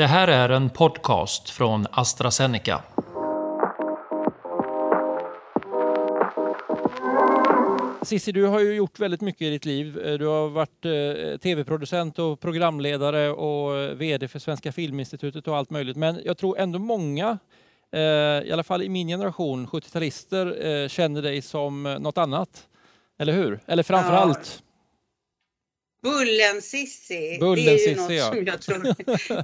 Det här är en podcast från AstraZeneca. Cissi, du har ju gjort väldigt mycket i ditt liv. Eh, du har varit eh, tv-producent och programledare och eh, VD för Svenska Filminstitutet och allt möjligt. Men jag tror ändå många, eh, i alla fall i min generation, 70-talister, eh, känner dig som något annat. Eller hur? Eller framför Ja. allt. Bullen-Sissi, det är ju något ja. som jag tror,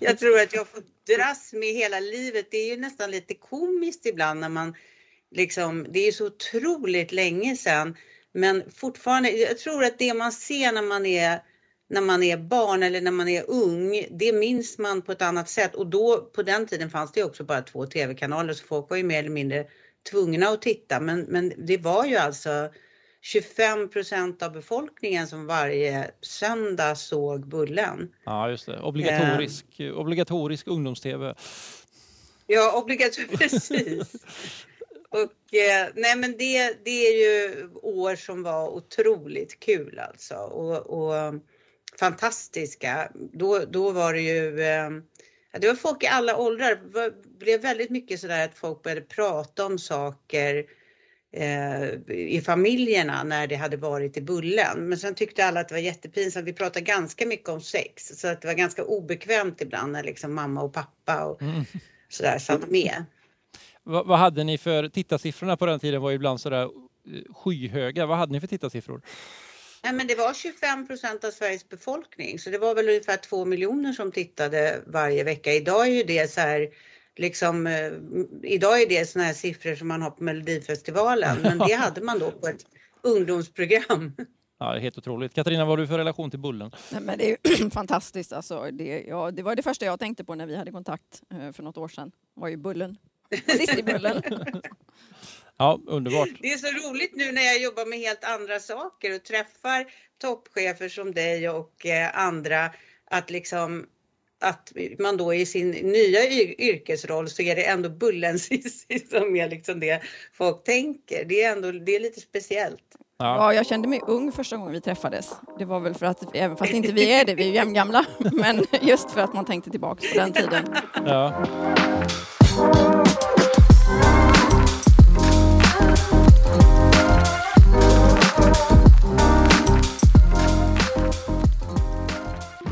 jag tror att jag får dras med hela livet. Det är ju nästan lite komiskt ibland när man liksom, det är ju så otroligt länge sedan. Men fortfarande, jag tror att det man ser när man är när man är barn eller när man är ung, det minns man på ett annat sätt. Och då, på den tiden fanns det också bara två tv-kanaler så folk var ju mer eller mindre tvungna att titta. Men, men det var ju alltså 25 procent av befolkningen som varje söndag såg Bullen. Ja, just det. Obligatorisk, obligatorisk ungdoms-tv. Ja, obligatoriskt. Precis. Och eh, nej men det, det är ju år som var otroligt kul alltså och, och fantastiska. Då, då var det ju, eh, det var folk i alla åldrar. Det blev väldigt mycket sådär att folk började prata om saker eh, i familjerna när det hade varit i Bullen. Men sen tyckte alla att det var jättepinsamt. Vi pratade ganska mycket om sex så att det var ganska obekvämt ibland när liksom mamma och pappa och Mm. sådär satt med. Vad, vad hade ni för tittarsiffrorna på den tiden var ibland sådär eh, skyhöga. Vad hade ni för tittarsiffror? Nej, men det var 25 procent av Sveriges befolkning så det var väl ungefär två miljoner som tittade varje vecka. Idag är ju det så här liksom eh, idag är det såna här siffror som man har på Melodifestivalen men det hade man då på ett ungdomsprogram. Ja, helt otroligt. Katarina, vad har du för relation till Bullen? Nej, men det är fantastiskt. Alltså, det, ja, det var det första jag tänkte på när vi hade kontakt eh, för något år sedan. var ju Bullen. Sissi-Bullen. Ja, underbart. Det är så roligt nu när jag jobbar med helt andra saker och träffar toppchefer som dig och eh, andra att liksom att man då i sin nya yrkesroll så är det ändå bullen Cissi som är liksom det folk tänker. Det är ändå det är lite speciellt. Ja. Ja, jag kände mig ung första gången vi träffades. Det var väl för att, även fast inte vi är det, vi är ju jämngamla, men just för att man tänkte tillbaks på den tiden. Ja.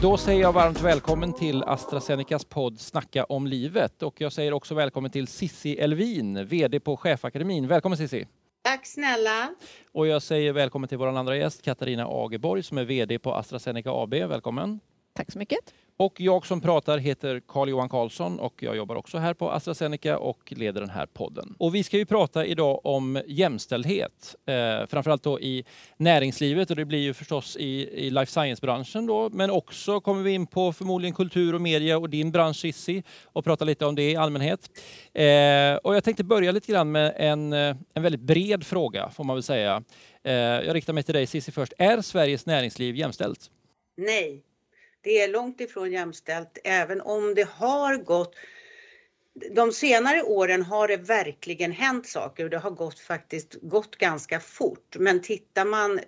Då säger jag varmt välkommen till AstraZenecas podd Snacka om livet och jag säger också välkommen till Sissi Elvin, VD på Chefakademin. Välkommen Sissi! Tack snälla. Och jag säger välkommen till vår andra gäst Katarina Agerborg som är VD på AstraZeneca AB. Välkommen! Tack så mycket. Och jag som pratar heter Carl-Johan Karlsson och jag jobbar också här på AstraZeneca och leder den här podden. Och vi ska ju prata idag om jämställdhet, eh, framförallt då i näringslivet och det blir ju förstås i, i life science-branschen då, men också kommer vi in på förmodligen kultur och media och din bransch Cissi och prata lite om det i allmänhet. Eh, och jag tänkte börja lite grann med en, eh, en väldigt bred fråga får man väl säga. Eh, jag riktar mig till dig Cissi först. Är Sveriges näringsliv jämställt? Nej, det är långt ifrån jämställt även om det har gått de senare åren har det verkligen hänt saker och det har gått faktiskt gått ganska fort. Men tittar man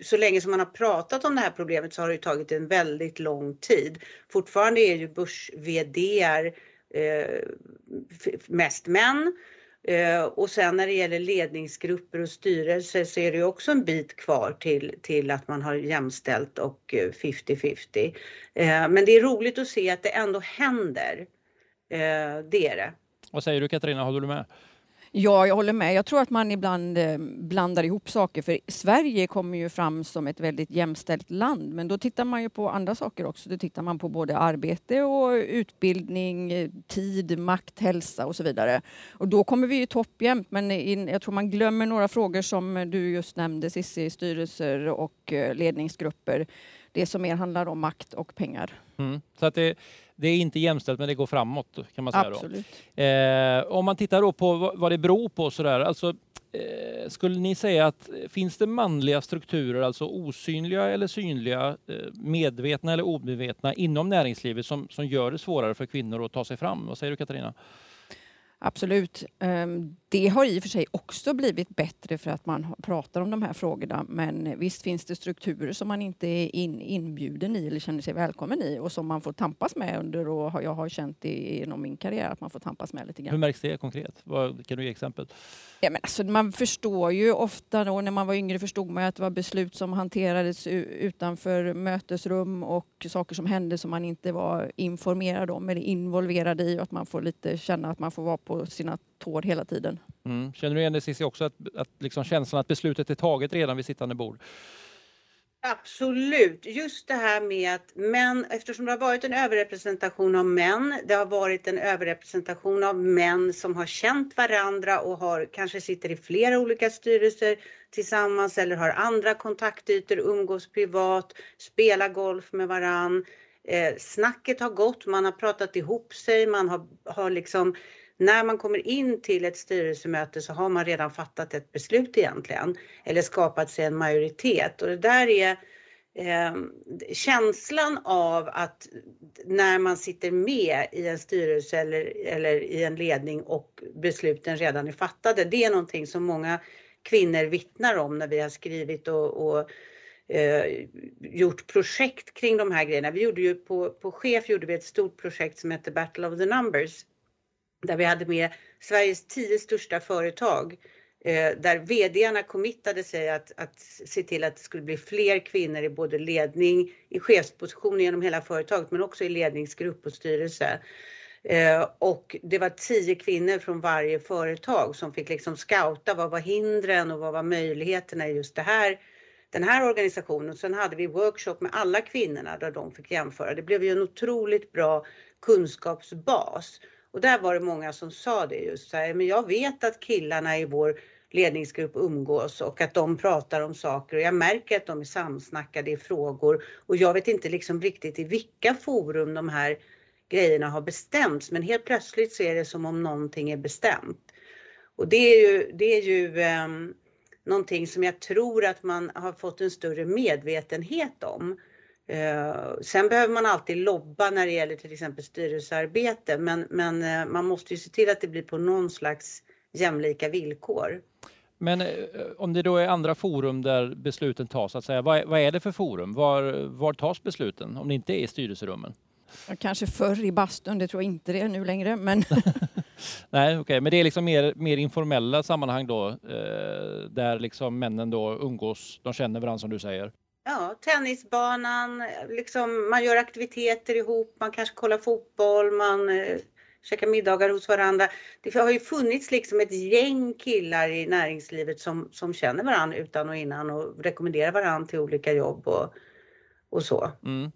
så länge som man har pratat om det här problemet så har det tagit en väldigt lång tid. Fortfarande är ju börs vdar eh, mest män. Eh, och sen när det gäller ledningsgrupper och styrelser så är det ju också en bit kvar till, till att man har jämställt och eh, 50-50. Eh, men det är roligt att se att det ändå händer. Det är det. Vad säger du Katarina, håller du med? Ja, jag håller med. Jag tror att man ibland eh, blandar ihop saker. För Sverige kommer ju fram som ett väldigt jämställt land. Men då tittar man ju på andra saker också. Då tittar man på både arbete och utbildning, eh, tid, makt, hälsa och så vidare. Och då kommer vi ju topp jämt. Men in, jag tror man glömmer några frågor som du just nämnde, Cissi, styrelser och eh, ledningsgrupper. Det som mer handlar om makt och pengar. Mm. Så att det, det är inte jämställt men det går framåt kan man säga. Då. Absolut. Eh, om man tittar då på vad, vad det beror på sådär, alltså, eh, skulle ni säga att eh, finns det manliga strukturer, alltså osynliga eller synliga, eh, medvetna eller omedvetna inom näringslivet som, som gör det svårare för kvinnor att ta sig fram? Vad säger du Katarina? Absolut. Ehm, det har i och för sig också blivit bättre för att man pratar om de här frågorna. Men visst finns det strukturer som man inte är in, inbjuden i eller känner sig välkommen i och som man får tampas med under och jag har känt det genom min karriär att man får tampas med lite grann. Hur märks det konkret? Vad, kan du ge exempel? Ja, men alltså, man förstår ju ofta då, när man var yngre förstod man att det var beslut som hanterades utanför mötesrum och saker som hände som man inte var informerad om eller involverad i och att man får lite känna att man får vara på sina tår hela tiden. Mm. Känner du igen det Cissi också, att, att liksom känslan att beslutet är taget redan vid sittande bord? Absolut. Just det här med att män, eftersom det har varit en överrepresentation av män, det har varit en överrepresentation av män som har känt varandra och har, kanske sitter i flera olika styrelser tillsammans eller har andra kontaktytor, umgås privat, spelar golf med varann. Eh, snacket har gått, man har pratat ihop sig, man har, har liksom när man kommer in till ett styrelsemöte så har man redan fattat ett beslut egentligen eller skapat sig en majoritet och det där är eh, känslan av att när man sitter med i en styrelse eller, eller i en ledning och besluten redan är fattade. Det är någonting som många kvinnor vittnar om när vi har skrivit och, och eh, gjort projekt kring de här grejerna. Vi gjorde ju på, på chef gjorde vi ett stort projekt som heter Battle of the Numbers där vi hade med Sveriges tio största företag eh, där vdarna committade sig att, att se till att det skulle bli fler kvinnor i både ledning, i chefsposition genom hela företaget men också i ledningsgrupp och styrelse. Eh, och det var tio kvinnor från varje företag som fick liksom scouta vad var hindren och vad var möjligheterna i just det här, den här organisationen. Sen hade vi workshop med alla kvinnorna där de fick jämföra. Det blev ju en otroligt bra kunskapsbas. Och där var det många som sa det just så här, men jag vet att killarna i vår ledningsgrupp umgås och att de pratar om saker och jag märker att de är samsnackade i frågor och jag vet inte liksom riktigt i vilka forum de här grejerna har bestämts men helt plötsligt så är det som om någonting är bestämt. Och det är ju, det är ju eh, någonting som jag tror att man har fått en större medvetenhet om. Eh, sen behöver man alltid lobba när det gäller till exempel styrelsearbete men, men eh, man måste ju se till att det blir på någon slags jämlika villkor. Men eh, om det då är andra forum där besluten tas, så att säga, vad, är, vad är det för forum? Var, var tas besluten om det inte är i styrelserummen? Kanske förr i bastun, det tror jag inte det är nu längre. Men Nej, okej, okay. men det är liksom mer, mer informella sammanhang då, eh, där liksom männen då umgås, de känner varandra som du säger. Ja, tennisbanan, liksom, man gör aktiviteter ihop, man kanske kollar fotboll, man eh, käkar middagar hos varandra. Det har ju funnits liksom ett gäng killar i näringslivet som, som känner varandra utan och innan och rekommenderar varandra till olika jobb och, och så. Mm,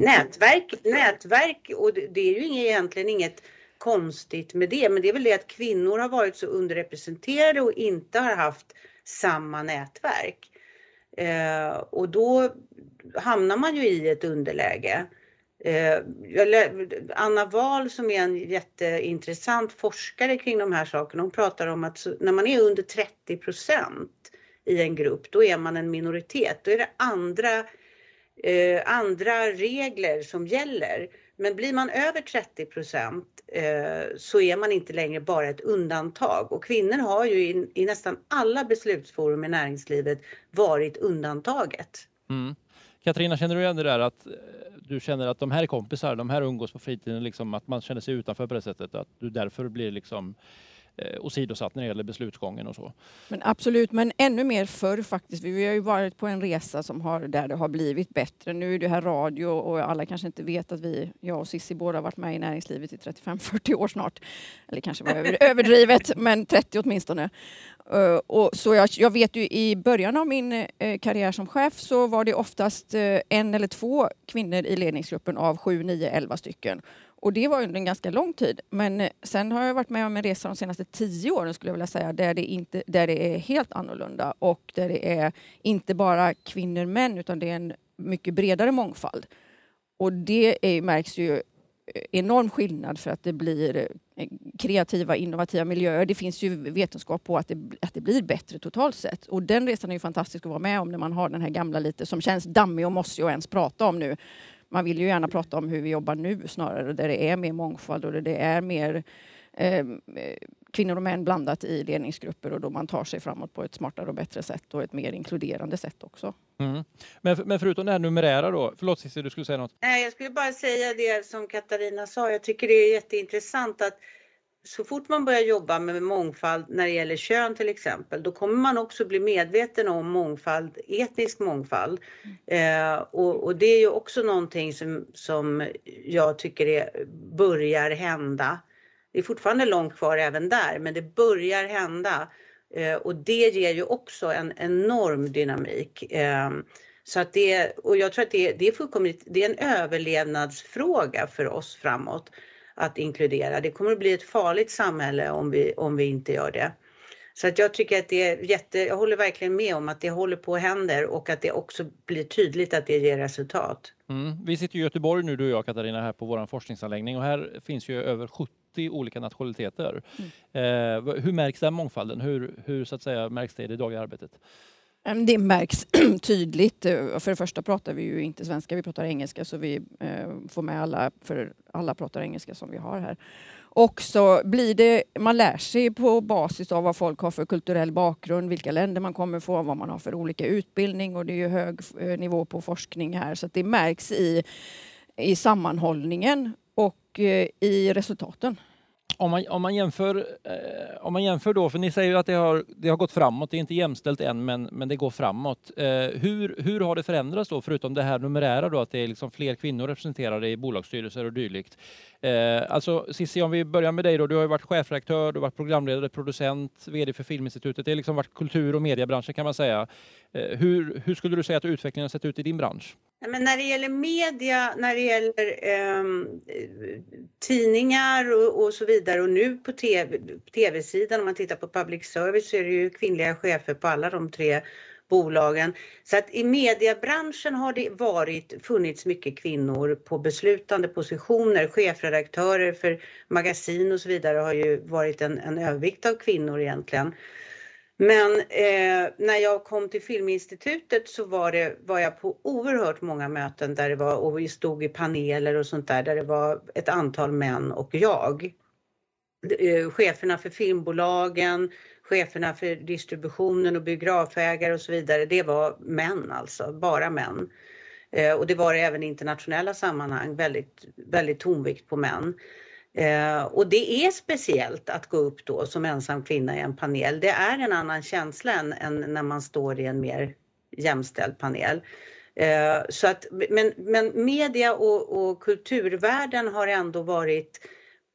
Nätverk, nätverk och det, det är ju inget, egentligen inget konstigt med det, men det är väl det att kvinnor har varit så underrepresenterade och inte har haft samma nätverk. Eh, och då hamnar man ju i ett underläge. Eh, Anna Wahl som är en jätteintressant forskare kring de här sakerna, hon pratar om att när man är under 30 procent i en grupp, då är man en minoritet. Då är det andra, eh, andra regler som gäller. Men blir man över 30 procent eh, så är man inte längre bara ett undantag. Och kvinnor har ju i, i nästan alla beslutsforum i näringslivet varit undantaget. Mm. Katarina, känner du igen det där att eh, du känner att de här är kompisar, de här umgås på fritiden, liksom, att man känner sig utanför på det sättet, att du därför blir liksom eh, åsidosatt när det gäller beslutsgången och så. Men absolut, men ännu mer förr faktiskt. Vi har ju varit på en resa som har, där det har blivit bättre. Nu är det här radio och alla kanske inte vet att vi, jag och Sissi båda har varit med i näringslivet i 35-40 år snart. Eller kanske var över, överdrivet, men 30 åtminstone. Uh, och så jag, jag, vet ju i början av min uh, karriär som chef så var det oftast uh, en eller två kvinnor i ledningsgruppen av sju, nio, elva stycken. Och det var under en ganska lång tid. Men eh, sen har jag varit med om en resa de senaste tio åren skulle jag vilja säga, där det, inte, där det är helt annorlunda och där det är inte bara kvinnor och män utan det är en mycket bredare mångfald. Och det är, märks ju eh, enorm skillnad för att det blir eh, kreativa, innovativa miljöer. Det finns ju vetenskap på att det, att det blir bättre totalt sett. Och den resan är ju fantastisk att vara med om när man har den här gamla lite som känns dammig och mossig att ens prata om nu man vill ju gärna prata om hur vi jobbar nu snarare, där det är mer mångfald och där det är mer eh, kvinnor och män blandat i ledningsgrupper och då man tar sig framåt på ett smartare och bättre sätt och ett mer inkluderande sätt också. Mm. Men, men förutom det här numerära då, förlåt Cissi, du skulle säga något? Nej, jag skulle bara säga det som Katarina sa. Jag tycker det är jätteintressant att så fort man börjar jobba med mångfald när det gäller kön till exempel, då kommer man också bli medveten om mångfald, etnisk mångfald. Eh, och, och, det är ju också någonting som, som jag tycker är, börjar hända. Det är fortfarande långt kvar även där, men det börjar hända. Eh, och det ger ju också en enorm dynamik. Eh, så att det, och jag tror att det, det är fullkomligt, det är en överlevnadsfråga för oss framåt att inkludera. Det kommer att bli ett farligt samhälle om vi, om vi inte gör det. Så att jag tycker att det är jätte, jag håller verkligen med om att det håller på att hända och att det också blir tydligt att det ger resultat. Mm. Vi sitter i Göteborg nu du och jag Katarina här på vår forskningsanläggning och här finns ju över 70 olika nationaliteter. Mm. Eh, hur märks den mångfalden? Hur, hur så att säga, märks det i det dagliga arbetet? Det märks tydligt. Eh, för det första pratar vi ju inte svenska, vi pratar engelska så vi eh, får med alla, för alla pratar engelska som vi har här. Och så blir det, man lär sig på basis av vad folk har för kulturell bakgrund, vilka länder man kommer från, vad man har för olika utbildning och det är ju hög eh, nivå på forskning här så det märks i, i sammanhållningen och i resultaten om man, om man, jämför, eh, om man jämför då, för ni säger ju att det har, det har gått framåt, det är inte jämställt än men, men det går framåt. Eh, hur, hur har det förändrats då, förutom det här numerära då, att det är liksom fler kvinnor representerade i bolagsstyrelser och dylikt? Eh, alltså Cissi, om vi börjar med dig då, du har ju varit chefredaktör, du har varit programledare, producent, VD för Filminstitutet, det har liksom varit kultur och mediebranschen kan man säga. Eh, hur, hur skulle du säga att utvecklingen har sett ut i din bransch? Men när det gäller media, när det gäller eh, tidningar och, och, så vidare och nu på tv-sidan om man tittar på public service så är det ju kvinnliga chefer på alla de tre bolagen. Så att i mediebranschen har det varit, funnits mycket kvinnor på beslutande positioner. Chefredaktörer för magasin och så vidare har ju varit en, en övervikt av kvinnor egentligen. Men eh, när jag kom till Filminstitutet så var, det, var jag på oerhört många möten där det var, och vi stod i paneler och sånt där, där det var ett antal män och jag. Eh, cheferna för filmbolagen, cheferna för distributionen och biografägare och så vidare, det var män alltså, bara män. Eh, och det var det även i internationella sammanhang, väldigt, väldigt tonvikt på män. Eh, och det är speciellt att gå upp då som ensam kvinna i en panel. Det är en annan känsla än, än när man står i en mer jämställd panel. Eh, så att, men, men media och, och kulturvärlden har ändå varit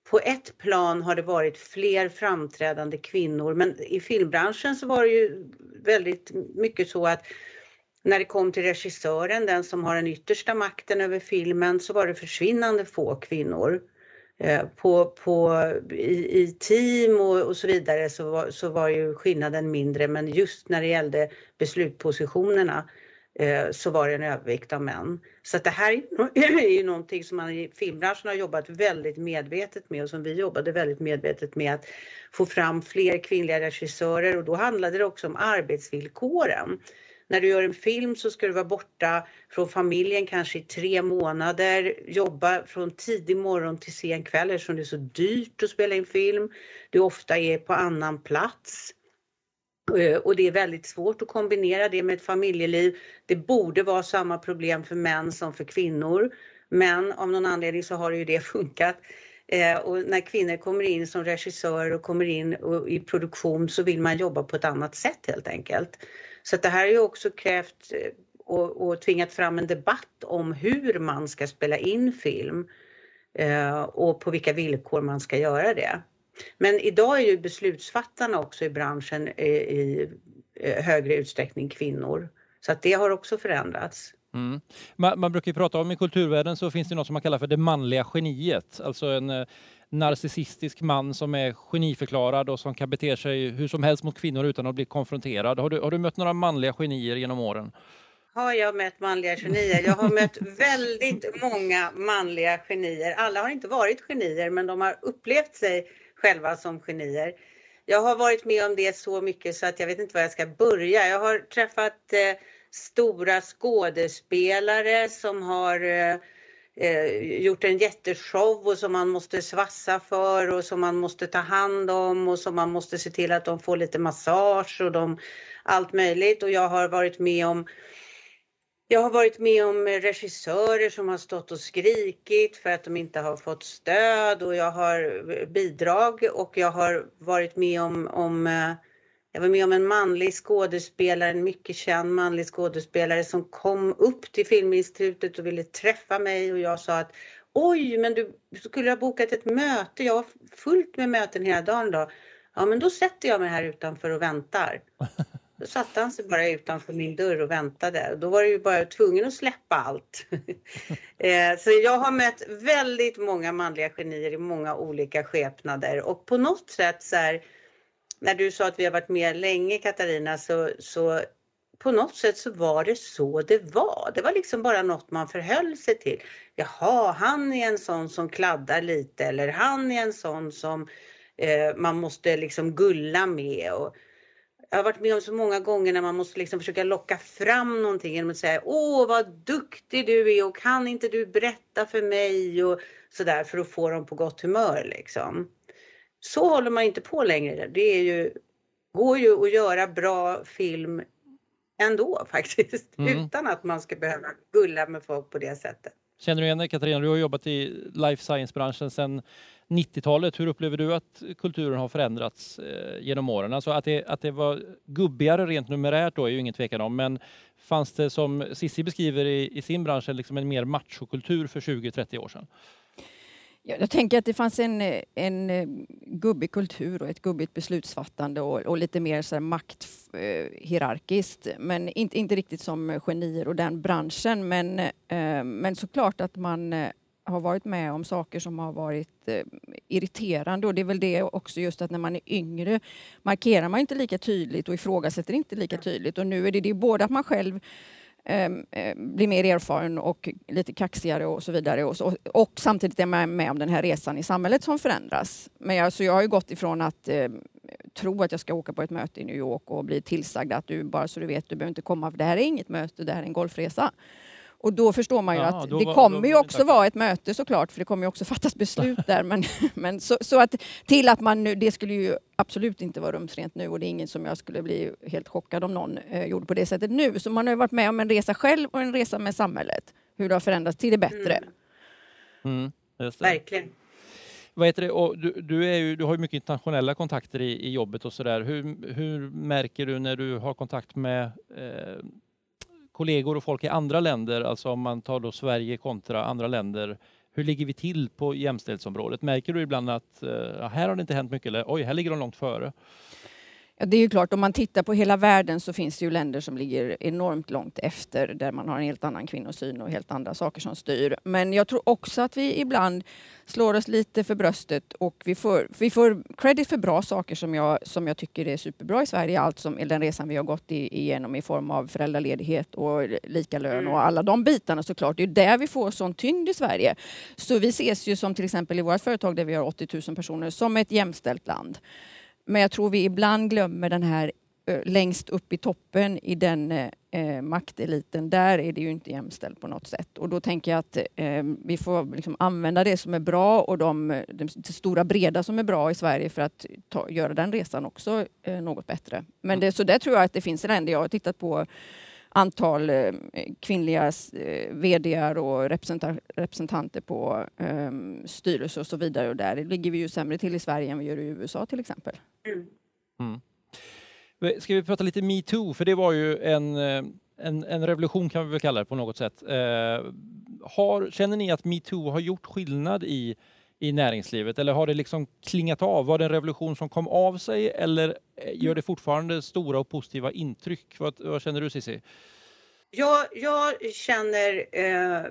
på ett plan har det varit fler framträdande kvinnor men i filmbranschen så var det ju väldigt mycket så att när det kom till regissören, den som har den yttersta makten över filmen, så var det försvinnande få kvinnor. Eh, på, på, i, i team och, och, så vidare så var, så var ju skillnaden mindre men just när det gällde beslutspositionerna eh, så var det en övervikt av män. Så att det här är ju någonting som man i filmbranschen har jobbat väldigt medvetet med och som vi jobbade väldigt medvetet med att få fram fler kvinnliga regissörer och då handlade det också om arbetsvillkoren. När du gör en film så ska du vara borta från familjen kanske i tre månader, jobba från tidig morgon till sen kväll eftersom det är så dyrt att spela in film. Du ofta är på annan plats. Eh, och det är väldigt svårt att kombinera det med ett familjeliv. Det borde vara samma problem för män som för kvinnor. Men av någon anledning så har ju det funkat. Eh, och när kvinnor kommer in som regissörer och kommer in i produktion så vill man jobba på ett annat sätt helt enkelt. Så det här har ju också krävt eh, och, och tvingat fram en debatt om hur man ska spela in film eh, och på vilka villkor man ska göra det. Men idag är ju beslutsfattarna också i branschen eh, i, i högre utsträckning kvinnor. Så att det har också förändrats. Mm. Man, man, brukar prata om i kulturvärlden så finns det något som man kallar för det manliga geniet. Alltså en eh, narcissistisk man som är geniförklarad och som kan bete sig hur som helst mot kvinnor utan att bli konfronterad. Har du, har du mött några manliga genier genom åren? Har jag mött manliga genier? Jag har mött väldigt många manliga genier. Alla har inte varit genier men de har upplevt sig själva som genier. Jag har varit med om det så mycket så att jag vet inte var jag ska börja. Jag har träffat eh, stora skådespelare som har eh, eh, gjort en jätteshow och som man måste svassa för och som man måste ta hand om och som man måste se till att de får lite massage och de, allt möjligt. Och jag har varit med om jag har varit med om regissörer som har stått och skrikit för att de inte har fått stöd och jag har bidrag och jag har varit med om, om eh, jag var med om en manlig skådespelare, en mycket känd manlig skådespelare som kom upp till Filminstitutet och ville träffa mig och jag sa att oj, men du skulle ha bokat ett möte. Jag har fullt med möten hela dagen då. Ja, men då sätter jag mig här utanför och väntar. Då satte han sig bara utanför min dörr och väntade. Då var det ju bara tvungen att släppa allt. Eh, så jag har mött väldigt många manliga genier i många olika skepnader och på något sätt så här, när du sa att vi har varit med länge Katarina så, så på något sätt så var det så det var. Det var liksom bara något man förhöll sig till. Jaha, han är en sån som kladdar lite eller han är en sån som eh, man måste liksom gulla med. Och, jag har varit med om så många gånger när man måste liksom försöka locka fram någonting genom att säga Åh vad duktig du är och kan inte du berätta för mig och sådär för att få dem på gott humör liksom. Så håller man inte på längre. Det är ju, går ju att göra bra film ändå faktiskt mm. utan att man ska behöva gulla med folk på det sättet. Känner du igen dig Katarina? Du har jobbat i life science-branschen sedan 90-talet. Hur upplever du att kulturen har förändrats eh, genom åren? Alltså att det, att det var gubbigare rent numerärt då är ju ingen tvekan om, men fanns det som Sissi beskriver i, i sin bransch liksom en mer machokultur för 20-30 år sedan? Jag tänker att det fanns en, en eh, gubbig kultur och ett gubbigt beslutsfattande och, och lite mer så makthierarkiskt. Eh, men inte, inte riktigt som genier och den branschen. Men, eh, men såklart att man eh, har varit med om saker som har varit eh, irriterande och det är väl det också just att när man är yngre markerar man inte lika tydligt och ifrågasätter inte lika tydligt och nu är det, det både att man själv Ehm, eh, blir mer erfaren och lite kaxigare och så vidare och, så, och samtidigt är man med om den här resan i samhället som förändras. Men jag, så jag har ju gått ifrån att eh, tro att jag ska åka på ett möte i New York och bli tillsagd att du bara så du vet, du behöver inte komma för det här är inget möte, det här är en golfresa. Och då förstår man ju Aha, att det var, kommer ju också vara ett möte såklart, för det kommer ju också fattas beslut där. Men, men så, så, att till att man nu, det skulle ju absolut inte vara rumsrent nu och det är inget som jag skulle bli helt chockad om någon eh, gjorde på det sättet nu. Så man har ju varit med om en resa själv och en resa med samhället. Hur det har förändrats till det bättre. Mm. Mm, Verkligen. Vad heter det? Och du, du, är ju, du har ju mycket internationella kontakter i, i jobbet och sådär. Hur, hur märker du när du har kontakt med eh, kollegor och folk i andra länder, alltså om man tar då Sverige kontra andra länder, hur ligger vi till på jämställdhetsområdet? Märker du ibland att eh, här har det inte hänt mycket eller oj, här ligger de långt före? Ja, det är ju klart, om man tittar på hela världen så finns det ju länder som ligger enormt långt efter där man har en helt annan kvinnosyn och helt andra saker som styr. Men jag tror också att vi ibland slår oss lite för bröstet och vi får, vi får credit för bra saker som jag, som jag tycker är superbra i Sverige. Allt som den resan vi har gått igenom i form av föräldraledighet och lika lön och mm. alla de bitarna såklart. Det är där vi får sån tyngd i Sverige. Så vi ses ju som till exempel i vårt företag där vi har 80 000 personer som ett jämställt land. Men jag tror vi ibland glömmer den här längst upp i toppen i den eh, makteliten, där är det ju inte jämställt på något sätt. Och då tänker jag att eh, vi får liksom använda det som är bra och de, de, det stora breda som är bra i Sverige för att ta, göra den resan också eh, något bättre. Men det, så där tror jag att det finns länder. Jag har tittat på antal eh, kvinnliga eh, VD och representanter på eh, styrelser och så vidare. Och där ligger vi ju sämre till i Sverige än vi gör i USA till exempel. Mm. Mm. Ska vi prata lite metoo? För det var ju en, eh, en, en, revolution kan vi väl kalla det på något sätt. Eh, har, känner ni att metoo har gjort skillnad i i näringslivet eller har det liksom klingat av? Var det en revolution som kom av sig eller eh, gör det fortfarande stora och positiva intryck? Vad, vad känner du Cissi? Jag, jag känner eh,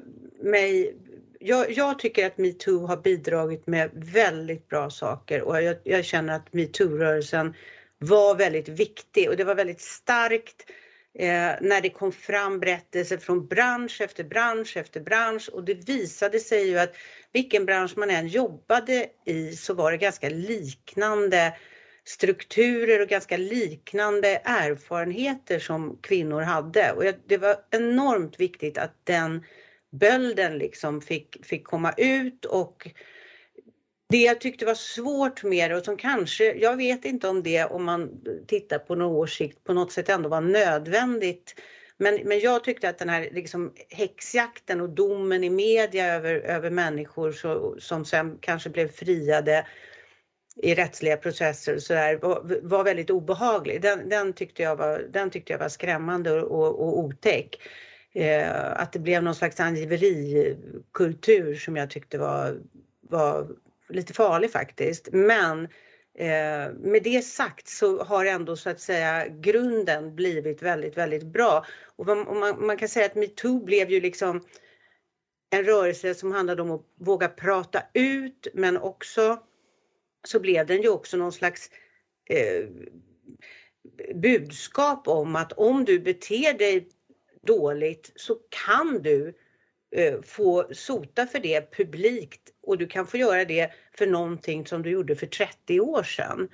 mig... Jag, jag, tycker att metoo har bidragit med väldigt bra saker och jag, jag känner att metoo-rörelsen var väldigt viktig och det var väldigt starkt eh, när det kom fram berättelser från bransch efter bransch efter bransch och det visade sig ju att vilken bransch man än jobbade i så var det ganska liknande strukturer och ganska liknande erfarenheter som kvinnor hade. Och det var enormt viktigt att den bölden liksom fick, fick komma ut och det jag tyckte var svårt med det och som kanske, jag vet inte om det om man tittar på några års sikt på något sätt ändå var nödvändigt. Men, men jag tyckte att den här liksom, häxjakten och domen i media över, över människor så, som sen kanske blev friade i rättsliga processer och sådär var, var väldigt obehaglig. Den, den, tyckte jag var, den tyckte jag var skrämmande och, och, och otäck. Eh, att det blev någon slags angiverikultur som jag tyckte var, var lite farlig faktiskt. Men eh, med det sagt så har ändå så att säga grunden blivit väldigt, väldigt bra. Och man, man, kan säga att metoo blev ju liksom en rörelse som handlade om att våga prata ut men också så blev den ju också någon slags eh, budskap om att om du beter dig dåligt så kan du Eh, få sota för det publikt och du kan få göra det för någonting som du gjorde för 30 år sedan.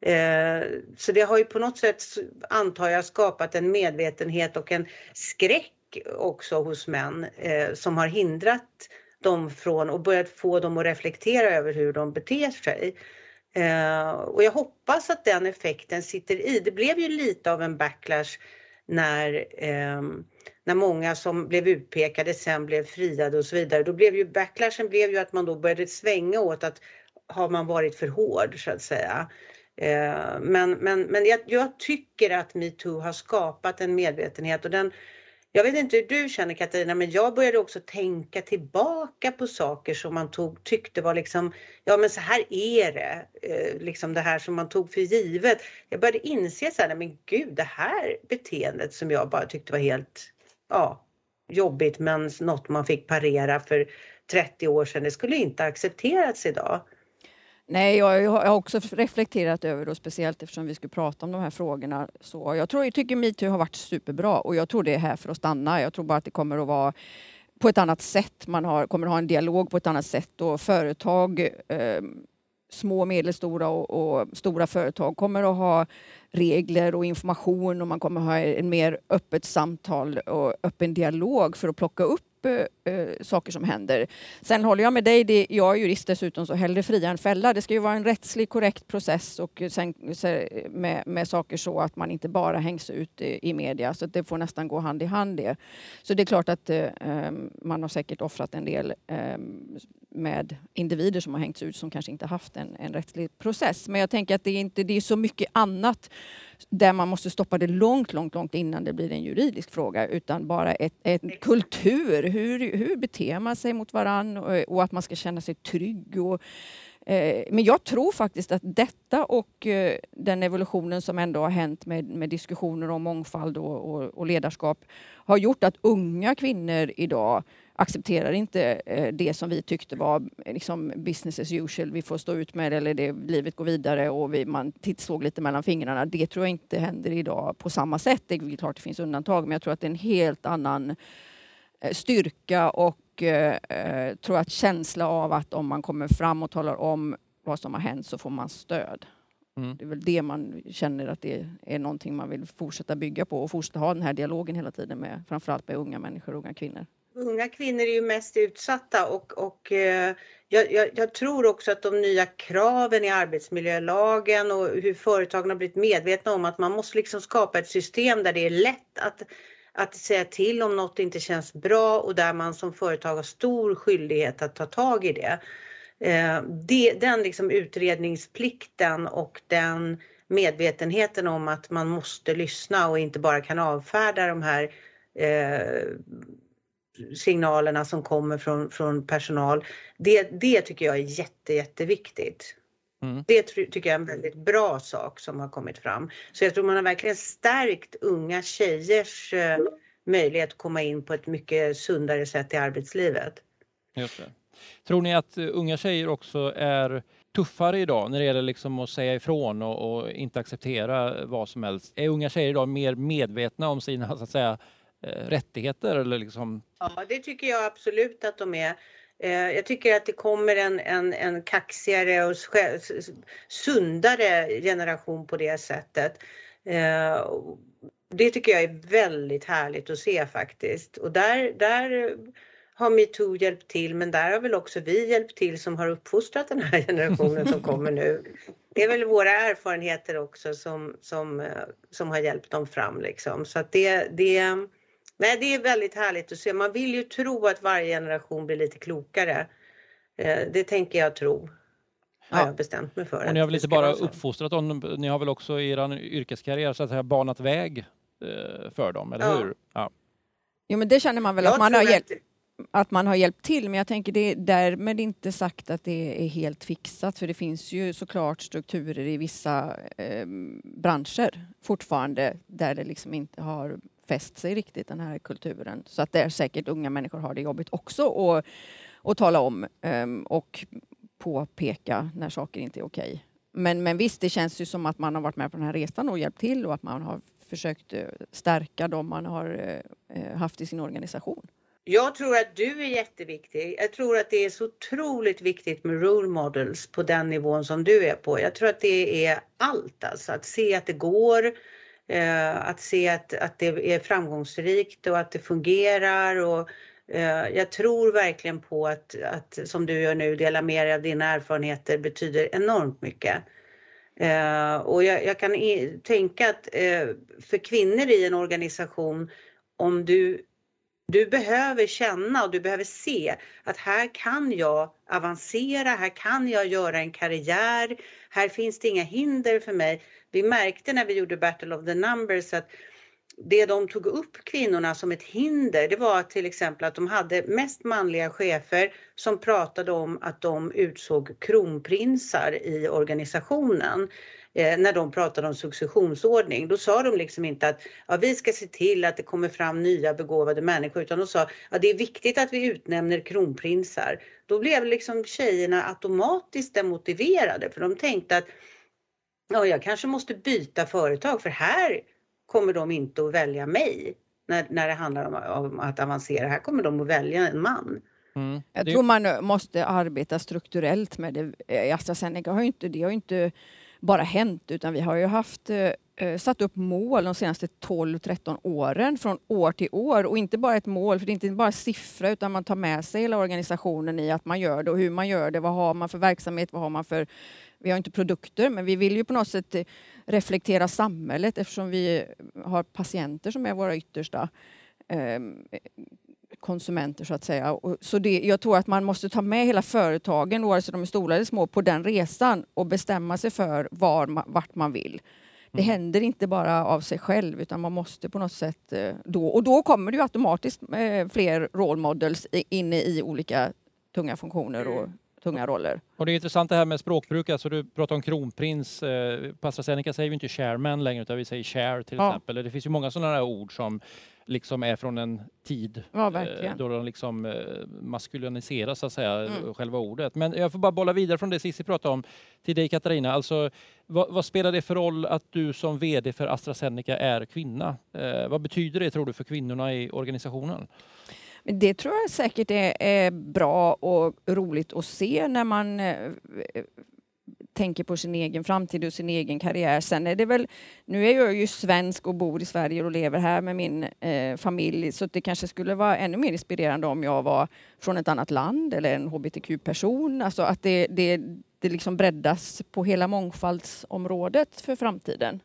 Eh, så det har ju på något sätt, antar jag, skapat en medvetenhet och en skräck också hos män eh, som har hindrat dem från och börjat få dem att reflektera över hur de beter sig. Och jag hoppas att den effekten sitter i. Det blev ju lite av en backlash när, eh, när många som blev utpekade sen blev friade och så vidare. Då blev ju backlashen blev ju att man då började svänga åt att har man varit för hård så att säga. Eh, men men, men jag, jag tycker att metoo har skapat en medvetenhet och den jag vet inte hur du känner Katarina, men jag började också tänka tillbaka på saker som man tog, tyckte var liksom, ja men så här är det, eh, liksom det här som man tog för givet. Jag började inse så här, men gud det här beteendet som jag bara tyckte var helt, ja, jobbigt men något man fick parera för 30 år sedan, det skulle inte accepterats idag. Nej, jag, har också reflekterat över det, speciellt eftersom vi skulle prata om de här frågorna. Så jag, tror, jag tycker metoo har varit superbra och jag tror det är här för att stanna. Jag tror bara att det kommer att vara på ett annat sätt. Man har, kommer att ha en dialog på ett annat sätt och företag, eh, små medelstora och, och, stora företag kommer att ha regler och information och man kommer att ha en mer öppet samtal och öppen dialog för att plocka upp Eh, eh, saker som händer. Sen håller jag med dig, det, jag är jurist dessutom, så hellre fria än fälla. Det ska ju vara en rättslig korrekt process och sen, med, med saker så att man inte bara hängs ut i, i media. Så det får nästan gå hand i hand det. Så det är klart att eh, ehm, man har säkert offrat en del eh, med individer som har hängts ut som kanske inte haft en, en rättslig process. Men jag tänker att det är, inte, det är så mycket annat där man måste stoppa det långt, långt, långt innan det blir en juridisk fråga utan bara ett, ett kultur. Hur, hur beter man sig mot varann och, och att man ska känna sig trygg. Och, eh, men jag tror faktiskt att detta och eh, den evolutionen som ändå har hänt med, med diskussioner om mångfald och, och, och ledarskap har gjort att unga kvinnor idag accepterar inte eh, det som vi tyckte var liksom business as usual. Vi får stå ut med det eller det, livet går vidare och vi, man såg lite mellan fingrarna. Det tror jag inte händer idag på samma sätt. Det är klart det finns undantag men jag tror att det är en helt annan eh, styrka och eh, tror att känsla av att om man kommer fram och talar om vad som har hänt så får man stöd. Mm. Det är väl det man känner att det är någonting man vill fortsätta bygga på och fortsätta ha den här dialogen hela tiden med framförallt med unga människor och unga kvinnor. Unga kvinnor är ju mest utsatta och, och eh, jag, jag, jag, tror också att de nya kraven i arbetsmiljölagen och hur företagen har blivit medvetna om att man måste liksom skapa ett system där det är lätt att, att säga till om något inte känns bra och där man som företag har stor skyldighet att ta tag i det. Eh, det den liksom utredningsplikten och den medvetenheten om att man måste lyssna och inte bara kan avfärda de här eh, signalerna som kommer från, från personal. Det, det tycker jag är jätte, jätteviktigt. Mm. Det tycker jag är en väldigt bra sak som har kommit fram. Så jag tror man har verkligen stärkt unga tjejers eh, möjlighet att komma in på ett mycket sundare sätt i arbetslivet. Just det. Tror ni att uh, unga tjejer också är tuffare idag när det gäller liksom att säga ifrån och, och, inte acceptera vad som helst? Är unga tjejer idag mer medvetna om sina så att säga, Eh, Eh, rättigheter? Eller liksom... Ja, det tycker jag absolut att de är. Eh, jag tycker att det kommer en, en, en kaxigare och sundare generation på det sättet. Eh, det tycker jag är väldigt härligt att se faktiskt. Och där, där har metoo hjälpt till men där har väl också vi hjälpt till som har uppfostrat den här generationen som kommer nu. Det är väl våra erfarenheter också som, som, som har hjälpt dem fram liksom. Så att det, det, nej, det är väldigt härligt att se. Man vill ju tro att varje generation blir lite klokare. Eh, det tänker jag tro. Har ja. jag bestämt mig för. Och ni har väl inte bara uppfostrat dem, ni har väl också i er yrkeskarriär så att säga banat väg eh, för dem, eller ja. hur? Ja. Jo men det känner man väl jag att man har hjälpt att man har hjälpt till men jag tänker det är därmed inte sagt att det är helt fixat för det finns ju såklart strukturer i vissa eh, branscher fortfarande där det liksom inte har fäst sig riktigt den här kulturen. Så att där säkert unga människor har det jobbigt också och, och tala om um, och påpeka när saker inte är okej. Men, men visst, det känns ju som att man har varit med på den här resan och hjälpt till och att man har försökt eh, stärka dem man har eh, eh, haft i sin organisation. Jag tror att du är jätteviktig. Jag tror att det är så otroligt viktigt med role models på den nivån som du är på. Jag tror att det är allt alltså. Att se att det går, Eh, att se att, att det är framgångsrikt och att det fungerar. Och, eh, jag tror verkligen på att, att, som du gör nu, dela med dig av dina erfarenheter betyder enormt mycket. Eh, och jag, jag kan tänka att eh, för kvinnor i en organisation, om du du behöver känna och du behöver se att här kan jag avancera, här kan jag göra en karriär, här finns det inga hinder för mig. Vi märkte när vi gjorde Battle of the Numbers att det de tog upp kvinnorna som ett hinder, det var till exempel att de hade mest manliga chefer som pratade om att de utsåg kronprinsar i organisationen eh, när de pratade om successionsordning. Då sa de liksom inte att ja, vi ska se till att det kommer fram nya begåvade människor utan de sa att det är viktigt att vi utnämner kronprinsar. Då blev liksom tjejerna automatiskt demotiverade för de tänkte att ja, jag kanske måste byta företag för här kommer de inte att välja mig när, när det handlar om, om att avancera. Här kommer de att välja en man. Mm. Jag tror man måste arbeta strukturellt med det. Eh, AstraZeneca har ju inte, det har ju inte bara hänt utan vi har ju haft eh, eh satt upp mål de senaste 12-13 åren från år till år och inte bara ett mål för det är inte bara siffra utan man tar med sig hela organisationen i att man gör det och hur man gör det. Vad har man för verksamhet? Vad har man för vi har inte produkter men vi vill ju på något sätt eh, reflektera samhället eftersom vi har patienter som är våra yttersta eh, konsumenter så att säga. Så det, jag tror att man måste ta med hela företagen, vare sig de är stora eller små, på den resan och bestämma sig för var, vart man vill. Det mm. händer inte bara av sig själv utan man måste på något sätt eh, då och då kommer det ju automatiskt eh, fler role models inne i olika tunga funktioner och tunga roller. Och det är intressant det här med språkbruk, alltså du pratar om kronprins. Eh, på AstraZeneca säger vi inte chairman längre utan vi säger chair till ja. exempel. Det finns ju många sådana här ord som liksom är från en tid ja, eh, då de liksom eh, maskuliniseras så att säga, mm. själva ordet. Men jag får bara bolla vidare från det Cissi pratade om till dig Katarina. Alltså, vad, vad, spelar det för roll att du som VD för AstraZeneca är kvinna? Eh, vad betyder det tror du för kvinnorna i organisationen? Det tror jag säkert är, är bra och roligt att se när man eh, tänker på sin egen framtid och sin egen karriär. Sen är det väl, nu är jag ju svensk och bor i Sverige och lever här med min eh, familj så det kanske skulle vara ännu mer inspirerande om jag var från ett annat land eller en hbtq-person. Alltså att det, det, det liksom breddas på hela mångfaldsområdet för framtiden.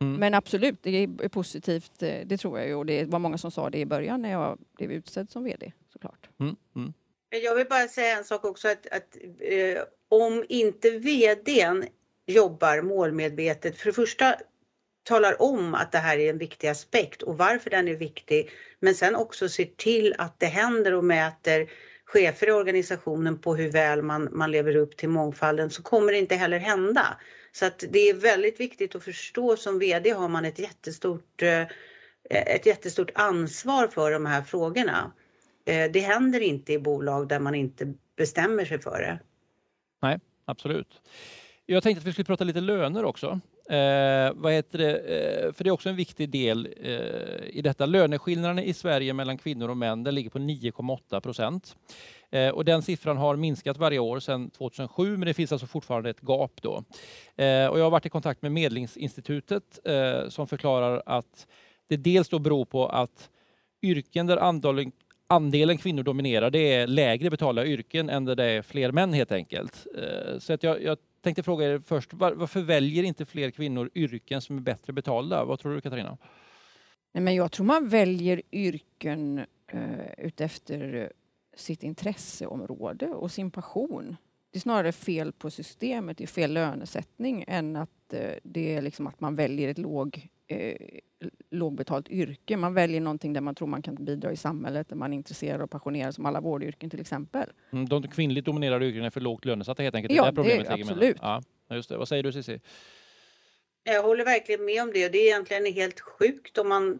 Mm. Men absolut, det är positivt. Eh, det tror jag ju och det var många som sa det i början när jag blev utsedd som VD såklart. Mm. Mm. Jag vill bara säga en sak också att, att eh, om inte vdn jobbar målmedvetet, för det första talar om att det här är en viktig aspekt och varför den är viktig, men sen också ser till att det händer och mäter chefer i organisationen på hur väl man, man lever upp till mångfalden så kommer det inte heller hända. Så att det är väldigt viktigt att förstå som VD har man ett jättestort, eh, ett jättestort ansvar för de här frågorna. Eh, det händer inte i bolag där man inte bestämmer sig för det. Nej, absolut. Jag tänkte att vi skulle prata lite löner också. Eh, vad heter det? Eh, för det är också en viktig del eh, i detta. Löneskillnaden i Sverige mellan kvinnor och män den ligger på 9,8 procent. Eh, och den siffran har minskat varje år sedan 2007 men det finns alltså fortfarande ett gap då. Eh, och jag har varit i kontakt med Medlingsinstitutet eh, som förklarar att det dels då beror på att yrken där andelen andelen kvinnor dominerar, det är lägre betalda yrken än där det är fler män helt enkelt. Eh, så att jag, jag tänkte fråga er först, var, varför väljer inte fler kvinnor yrken som är bättre betalda? Vad tror du Katarina? Nej, men jag tror man väljer yrken eh, utefter sitt intresseområde och sin passion. Det är snarare fel på systemet, det är fel lönesättning än att eh, det är liksom att man väljer ett låg, eh, lågbetalt yrke. Man väljer någonting där man tror man kan bidra i samhället, där man är intresserad och passionerad som alla vårdyrken till exempel. Mm, de kvinnligt dominerade yrkena är för lågt lönesatta helt enkelt? Ja, det, är problemet det, absolut. Ja, just det. Vad säger du Cissi? Jag håller verkligen med om det och det är egentligen helt sjukt om man,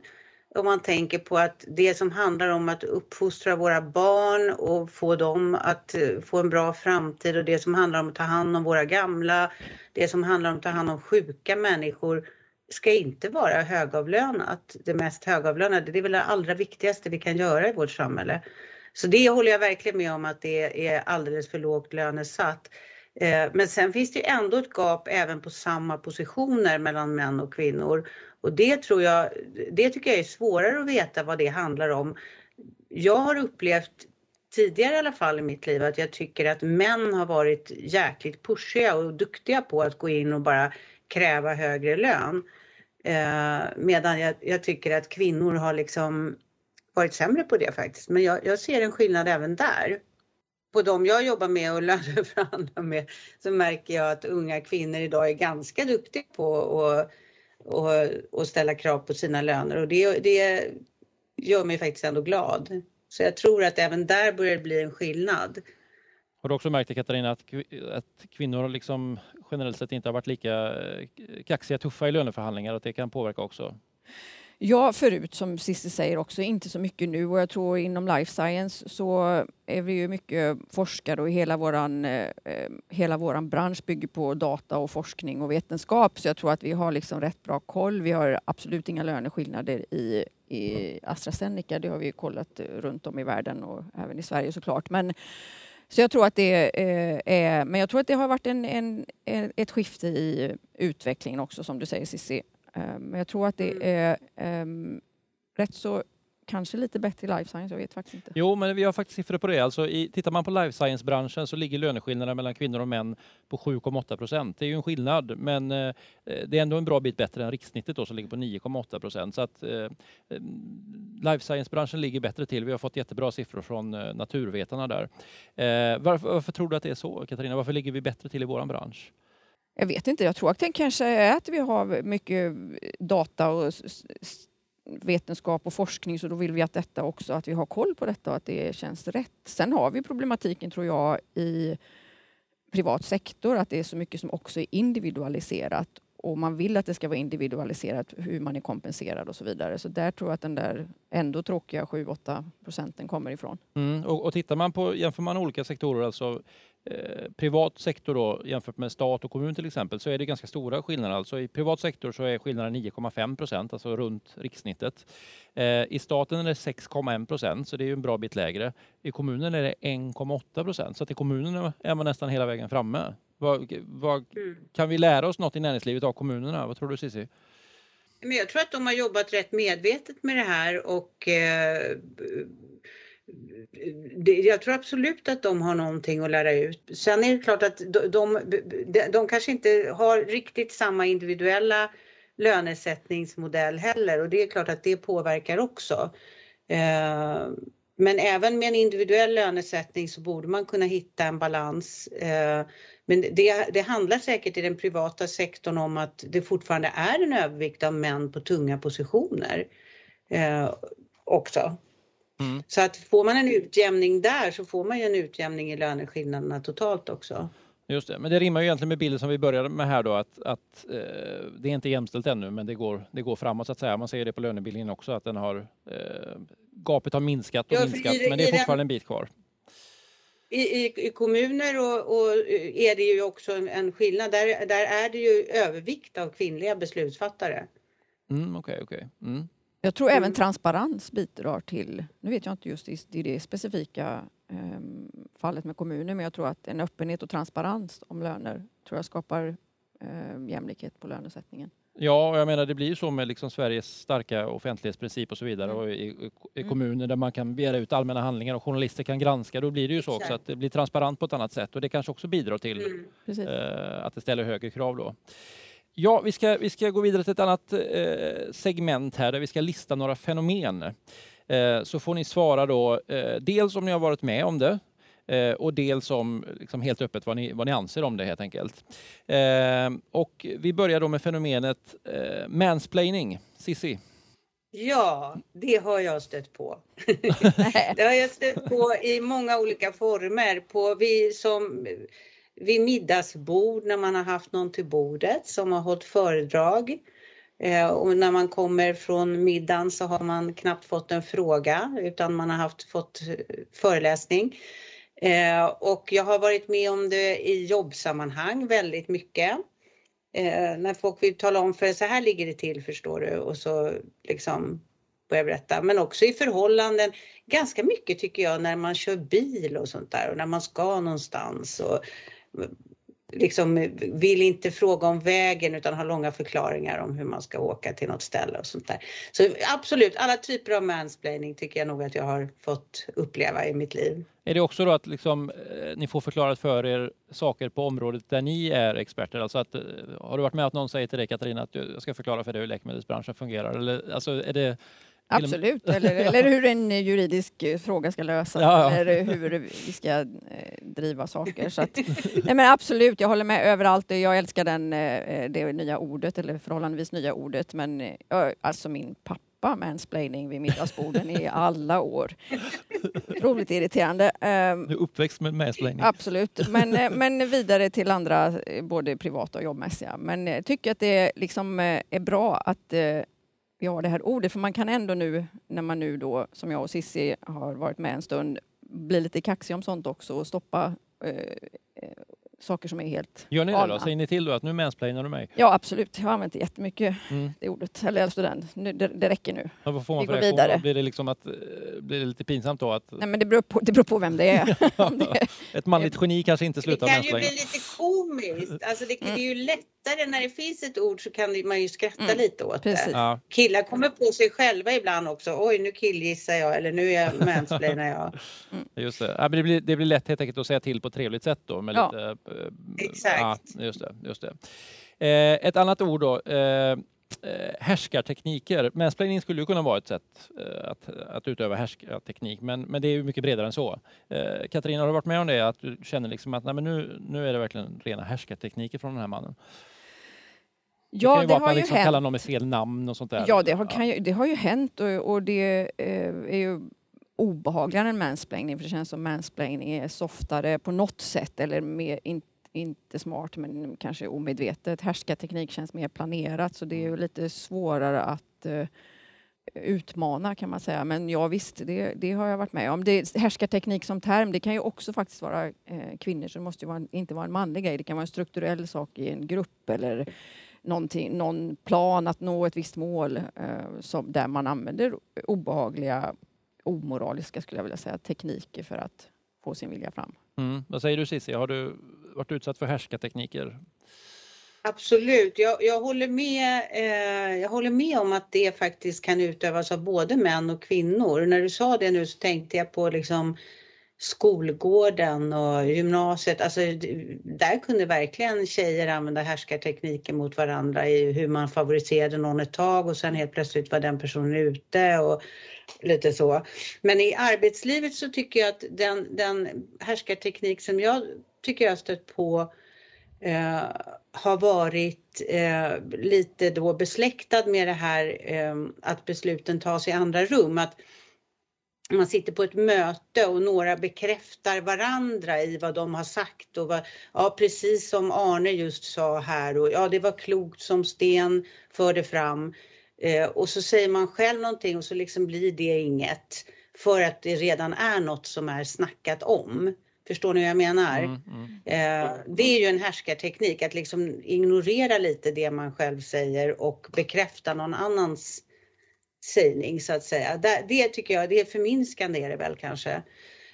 om man tänker på att det som handlar om att uppfostra våra barn och få dem att eh, få en bra framtid och det som handlar om att ta hand om våra gamla, det som handlar om att ta hand om sjuka människor ska inte vara högavlönat. Det mest högavlönade, det är väl det allra viktigaste vi kan göra i vårt samhälle. Så det håller jag verkligen med om att det är alldeles för lågt lönesatt. Eh, men sen finns det ju ändå ett gap även på samma positioner mellan män och kvinnor. Och det tror jag, det tycker jag är svårare att veta vad det handlar om. Jag har upplevt tidigare i alla fall i mitt liv att jag tycker att män har varit jäkligt pushiga och duktiga på att gå in och bara kräva högre lön. Eh, medan jag, jag tycker att kvinnor har liksom varit sämre på det faktiskt. Men jag, jag ser en skillnad även där på de jag jobbar med och löneförhandlar med så märker jag att unga kvinnor idag är ganska duktiga på att och, och ställa krav på sina löner och det, det gör mig faktiskt ändå glad. Så jag tror att även där börjar det bli en skillnad. Har du också märkt Katarina att, att kvinnor liksom generellt sett inte har varit lika eh, kaxiga, tuffa i löneförhandlingar, att det kan påverka också? Ja, förut som Cissi säger också, inte så mycket nu och jag tror inom life science så är vi ju mycket forskare och hela våran, eh, hela våran bransch bygger på data och forskning och vetenskap så jag tror att vi har liksom rätt bra koll. Vi har absolut inga löneskillnader i, i AstraZeneca, det har vi kollat runt om i världen och även i Sverige såklart. Men, så jag tror att det eh, är, men jag tror att det har varit en, en, ett skifte i utvecklingen också som du säger Cissi. Eh, Men jag tror att det är um, rätt så kanske lite bättre i life science, jag vet faktiskt inte. Jo, men vi har faktiskt siffror på det. Alltså, i, tittar man på life science-branschen så ligger löneskillnaden mellan kvinnor och män på 7,8 procent. Det är ju en skillnad, men eh, det är ändå en bra bit bättre än rikssnittet då, som ligger på 9,8 procent. Så att eh, life science-branschen ligger bättre till. Vi har fått jättebra siffror från eh, naturvetarna där. Eh, varför, varför tror du att det är så, Katarina? Varför ligger vi bättre till i vår bransch? Jag vet inte, jag tror att det kanske är att vi har mycket data och vetenskap och forskning så då vill vi att detta också, att vi har koll på detta och att det känns rätt. Sen har vi problematiken tror jag i privat sektor att det är så mycket som också är individualiserat och man vill att det ska vara individualiserat hur man är kompenserad och så vidare. Så där tror jag att den där ändå tråkiga 7-8 procenten kommer ifrån. Mm, och, och tittar man på, jämför man olika sektorer, alltså eh, privat sektor då, jämfört med stat och kommun till exempel, så är det ganska stora skillnader. Alltså i privat sektor så är skillnaden 9,5 procent, alltså runt rikssnittet. Eh, I staten är det 6,1 procent, så det är ju en bra bit lägre. I kommunen är det 1,8 procent, så att i kommunen är man nästan hela vägen framme. Vad, vad, kan vi lära oss något i näringslivet av kommunerna? Vad tror du Cissi? Men jag tror att de har jobbat rätt medvetet med det här och eh, jag tror absolut att de har någonting att lära ut. Sen är det klart att de, de, de kanske inte har riktigt samma individuella lönesättningsmodell heller och det är klart att det påverkar också. Eh, men även med en individuell lönesättning så borde man kunna hitta en balans. Eh, men det, det, handlar säkert i den privata sektorn om att det fortfarande är en övervikt av män på tunga positioner eh, också. Mm. Så att får man en utjämning där så får man ju en utjämning i löneskillnaderna totalt också. Just det, men det rimmar ju egentligen med bilden som vi började med här då att, att eh, det är inte jämställt ännu men det går, det går framåt så att säga. Man ser det på lönebildningen också att den har eh, gapet har minskat och ja, minskat det, men det är fortfarande den, en bit kvar. I, i, i kommuner och, och, är det ju också en, en skillnad. Där, där är det ju övervikt av kvinnliga beslutsfattare. Mm, okay, okay. Mm. Jag tror även transparens bidrar till, nu vet jag inte just i, det specifika eh, fallet med kommuner, men jag tror att en öppenhet och transparens om löner tror jag skapar eh, jämlikhet på lönesättningen. Ja, och jag menar det blir ju så med liksom Sveriges starka offentlighetsprincip och så vidare Mm. och i, i Mm. kommuner där man kan begära ut allmänna handlingar och journalister kan granska. Då blir det ju så också att det blir transparent på ett annat sätt och det kanske också bidrar till Mm. Eh, att det ställer högre krav då. Ja, vi ska, vi ska gå vidare till ett annat eh, segment här där vi ska lista några fenomen. Eh, så får ni svara då eh, dels om ni har varit med om det eh, och dels om liksom helt öppet vad ni, vad ni anser om det helt enkelt. Eh, och vi börjar då med fenomenet eh, mansplaining. Sissi? Ja, det har jag stött på. Det har jag stött på i många olika former. På vi som vid middagsbord när man har haft någon till bordet som har hållit föredrag. Eh, och när man kommer från middagen så har man knappt fått en fråga utan man har haft, fått eh, föreläsning. Eh, och jag har varit med om det i jobbsammanhang väldigt mycket. När folk vill tala om för så här ligger det till förstår du och så liksom börjar berätta. Men också i förhållanden, ganska mycket tycker jag när man kör bil och sånt där och när man ska någonstans och liksom vill inte fråga om vägen utan har långa förklaringar om hur man ska åka till något ställe och sånt där. Så absolut, alla typer av mansplaining tycker jag nog att jag har fått uppleva i mitt liv. Är det också då att liksom, eh, ni får förklarat för er saker på området där ni är experter? Alltså att, eh, har du varit med att någon säger till dig Katarina att du, jag ska förklara för dig hur läkemedelsbranschen fungerar? Eller, alltså, är det, Absolut, eller, eller hur en juridisk eh, fråga ska lösas Ja, ja. eller hur vi ska eh, driva saker. Så att, nej men absolut, jag håller med överallt. Jag älskar den, eh, det nya ordet, eller förhållandevis nya ordet. Men eh, alltså min pappa mansplaining vid middagsborden i alla år. Otroligt irriterande. Ehm, du är uppväxt med mansplaining? Absolut, men, eh, men vidare till andra, eh, både privata och jobbmässiga. Men jag tycker att det liksom är bra att vi har det här ordet, för man kan ändå nu, när man nu då, som jag och Sissi har varit med en stund, bli lite kaxig om sånt också och stoppa eh, eh, saker som är helt Gör ni det då? Säger ni till då att nu mansplainar du mig? Ja, absolut. Jag har använt det jättemycket, Mm. det ordet. Eller alltså den. Nu, det, det räcker nu. Ja, vad får man Vi för går reaktion vidare. Blir det, liksom att, eh, blir det lite pinsamt då att Nej, men det beror på, det beror på vem det är. Det, ett manligt geni kanske inte Det slutar kan ju bli mansplaina? lite komiskt. Alltså det, det är ju lättare när det finns ett ord så kan man ju skratta Mm, lite åt precis. det. Ja, Killar kommer på sig själva ibland också. Oj, nu killgissar jag eller nu är jag mansplainar jag. just det. Ja, men det, blir, det blir lätt helt enkelt att säga till på ett trevligt sätt då. Med Ja. lite, eh, Exakt. Ja, just det. Just det. Eh, ett annat ord då. Eh, eh, härskartekniker. Mansplaining skulle ju kunna vara ett sätt eh, att, att utöva härskarteknik, men, men det är ju mycket bredare än så. Katarina, har du varit med om det? Att du känner liksom att nej, men nu, nu är det verkligen rena härskartekniker från den här mannen? Det kan ja, ju det vara att man liksom hänt. kallar någon med fel namn och sånt där. Ja, det har, kan ju, det har ju hänt och, och det eh, är ju obehagligare än mansplaining för det känns som mansplaining är softare på något sätt eller mer, in, inte smart men kanske omedvetet. Härskarteknik känns mer planerat så det är ju lite svårare att eh, utmana kan man säga. Men ja visst, det, det har jag varit med om. Det, härskarteknik som term, det kan ju också faktiskt vara eh, kvinnor så det måste ju vara, inte vara en manlig grej. Det kan vara en strukturell sak i en grupp eller någon plan att nå ett visst mål eh, som, där man använder obehagliga, omoraliska skulle jag vilja säga, tekniker för att få sin vilja fram. Mm. Vad säger du Cissi, har du varit utsatt för härskartekniker? Absolut, jag, jag, håller med, eh, jag håller med om att det faktiskt kan utövas av både män och kvinnor. När du sa det nu så tänkte jag på liksom skolgården och gymnasiet. Alltså, där kunde verkligen tjejer använda härskartekniker mot varandra i hur man favoriserade någon ett tag och sen helt plötsligt var den personen ute och lite så. Men i arbetslivet så tycker jag att den, den härskarteknik som jag tycker jag har stött på eh, har varit eh, lite då besläktad med det här eh, att besluten tas i andra rum. Att man sitter på ett möte och några bekräftar varandra i vad de har sagt och vad, ja precis som Arne just sa här och ja det var klokt som Sten förde fram. Eh, och så säger man själv någonting och så liksom blir det inget för att det redan är något som är snackat om. Förstår ni vad jag menar? Mm, mm. Eh, det är ju en härskarteknik att liksom ignorera lite det man själv säger och bekräfta någon annans sägning så att säga. Det, det tycker jag, det är förminskande är det väl kanske.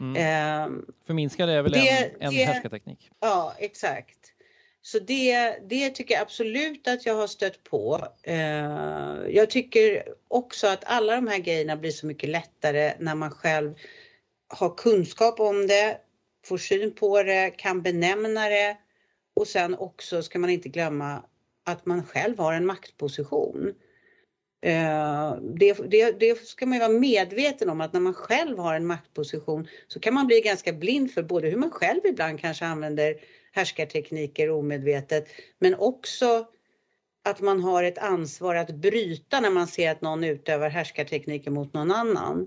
Mm. Eh, Förminskande är väl Det- en, en det- härskarteknik? ja, exakt. Så det, det tycker jag absolut att jag har stött på. Eh, jag tycker också att alla de här grejerna blir så mycket lättare när man själv har kunskap om det, får syn på det, kan benämna det och sen också ska man inte glömma att man själv har en maktposition. Eh, det, det, det, ska man ju vara medveten om att när man själv har en maktposition så kan man bli ganska blind för både hur man själv ibland kanske använder härskartekniker omedvetet men också att man har ett ansvar att bryta när man ser att någon utövar härskartekniker mot någon annan.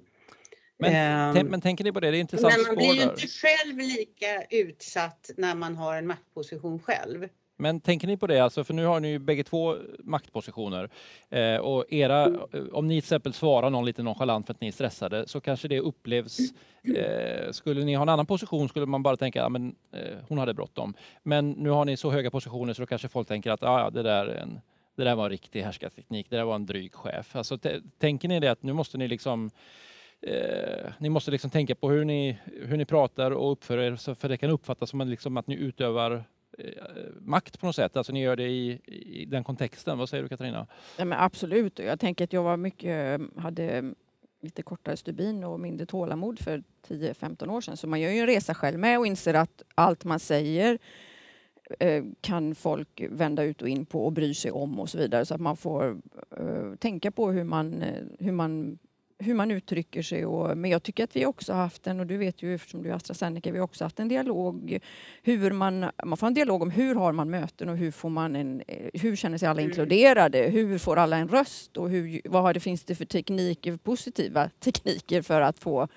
Men, um, men tänker ni på det? Det är intressant Men man blir ju inte själv lika utsatt när man har en maktposition själv. Men tänker ni på det, alltså, för nu har ni ju bägge två maktpositioner eh, och era, eh, om ni till exempel svarar någon lite nonchalant för att ni är stressade så kanske det upplevs, eh, skulle ni ha en annan position skulle man bara tänka, ja eh, hon hade bråttom. Men nu har ni så höga positioner så då kanske folk tänker att ah, ja, det där är en det där var en riktig härskarteknik, det där var en dryg chef. Alltså, tänker ni det att nu måste ni liksom Eh, ni måste liksom tänka på hur ni, hur ni pratar och uppför er för det kan uppfattas som att, liksom att ni utövar Eh, makt på något sätt? Alltså ni gör det i, i den kontexten. Vad säger du Katarina? Ja, men absolut. Jag tänker att jag var mycket, eh, hade lite kortare stubin och mindre tålamod för 10-15 år sedan. Så man gör ju en resa själv med och inser att allt man säger eh, kan folk vända ut och in på och bry sig om och så vidare. Så att man får uh, tänka på hur man, hur man hur man uttrycker sig. Och, men jag tycker att vi också har haft en, och du vet ju eftersom du är AstraZeneca, vi har också haft en dialog. Hur man, man får en dialog om hur har man möten och hur får man en, hur känner sig alla mm. inkluderade? Hur får alla en röst? Och hur, vad har det, finns det för tekniker, positiva tekniker för att få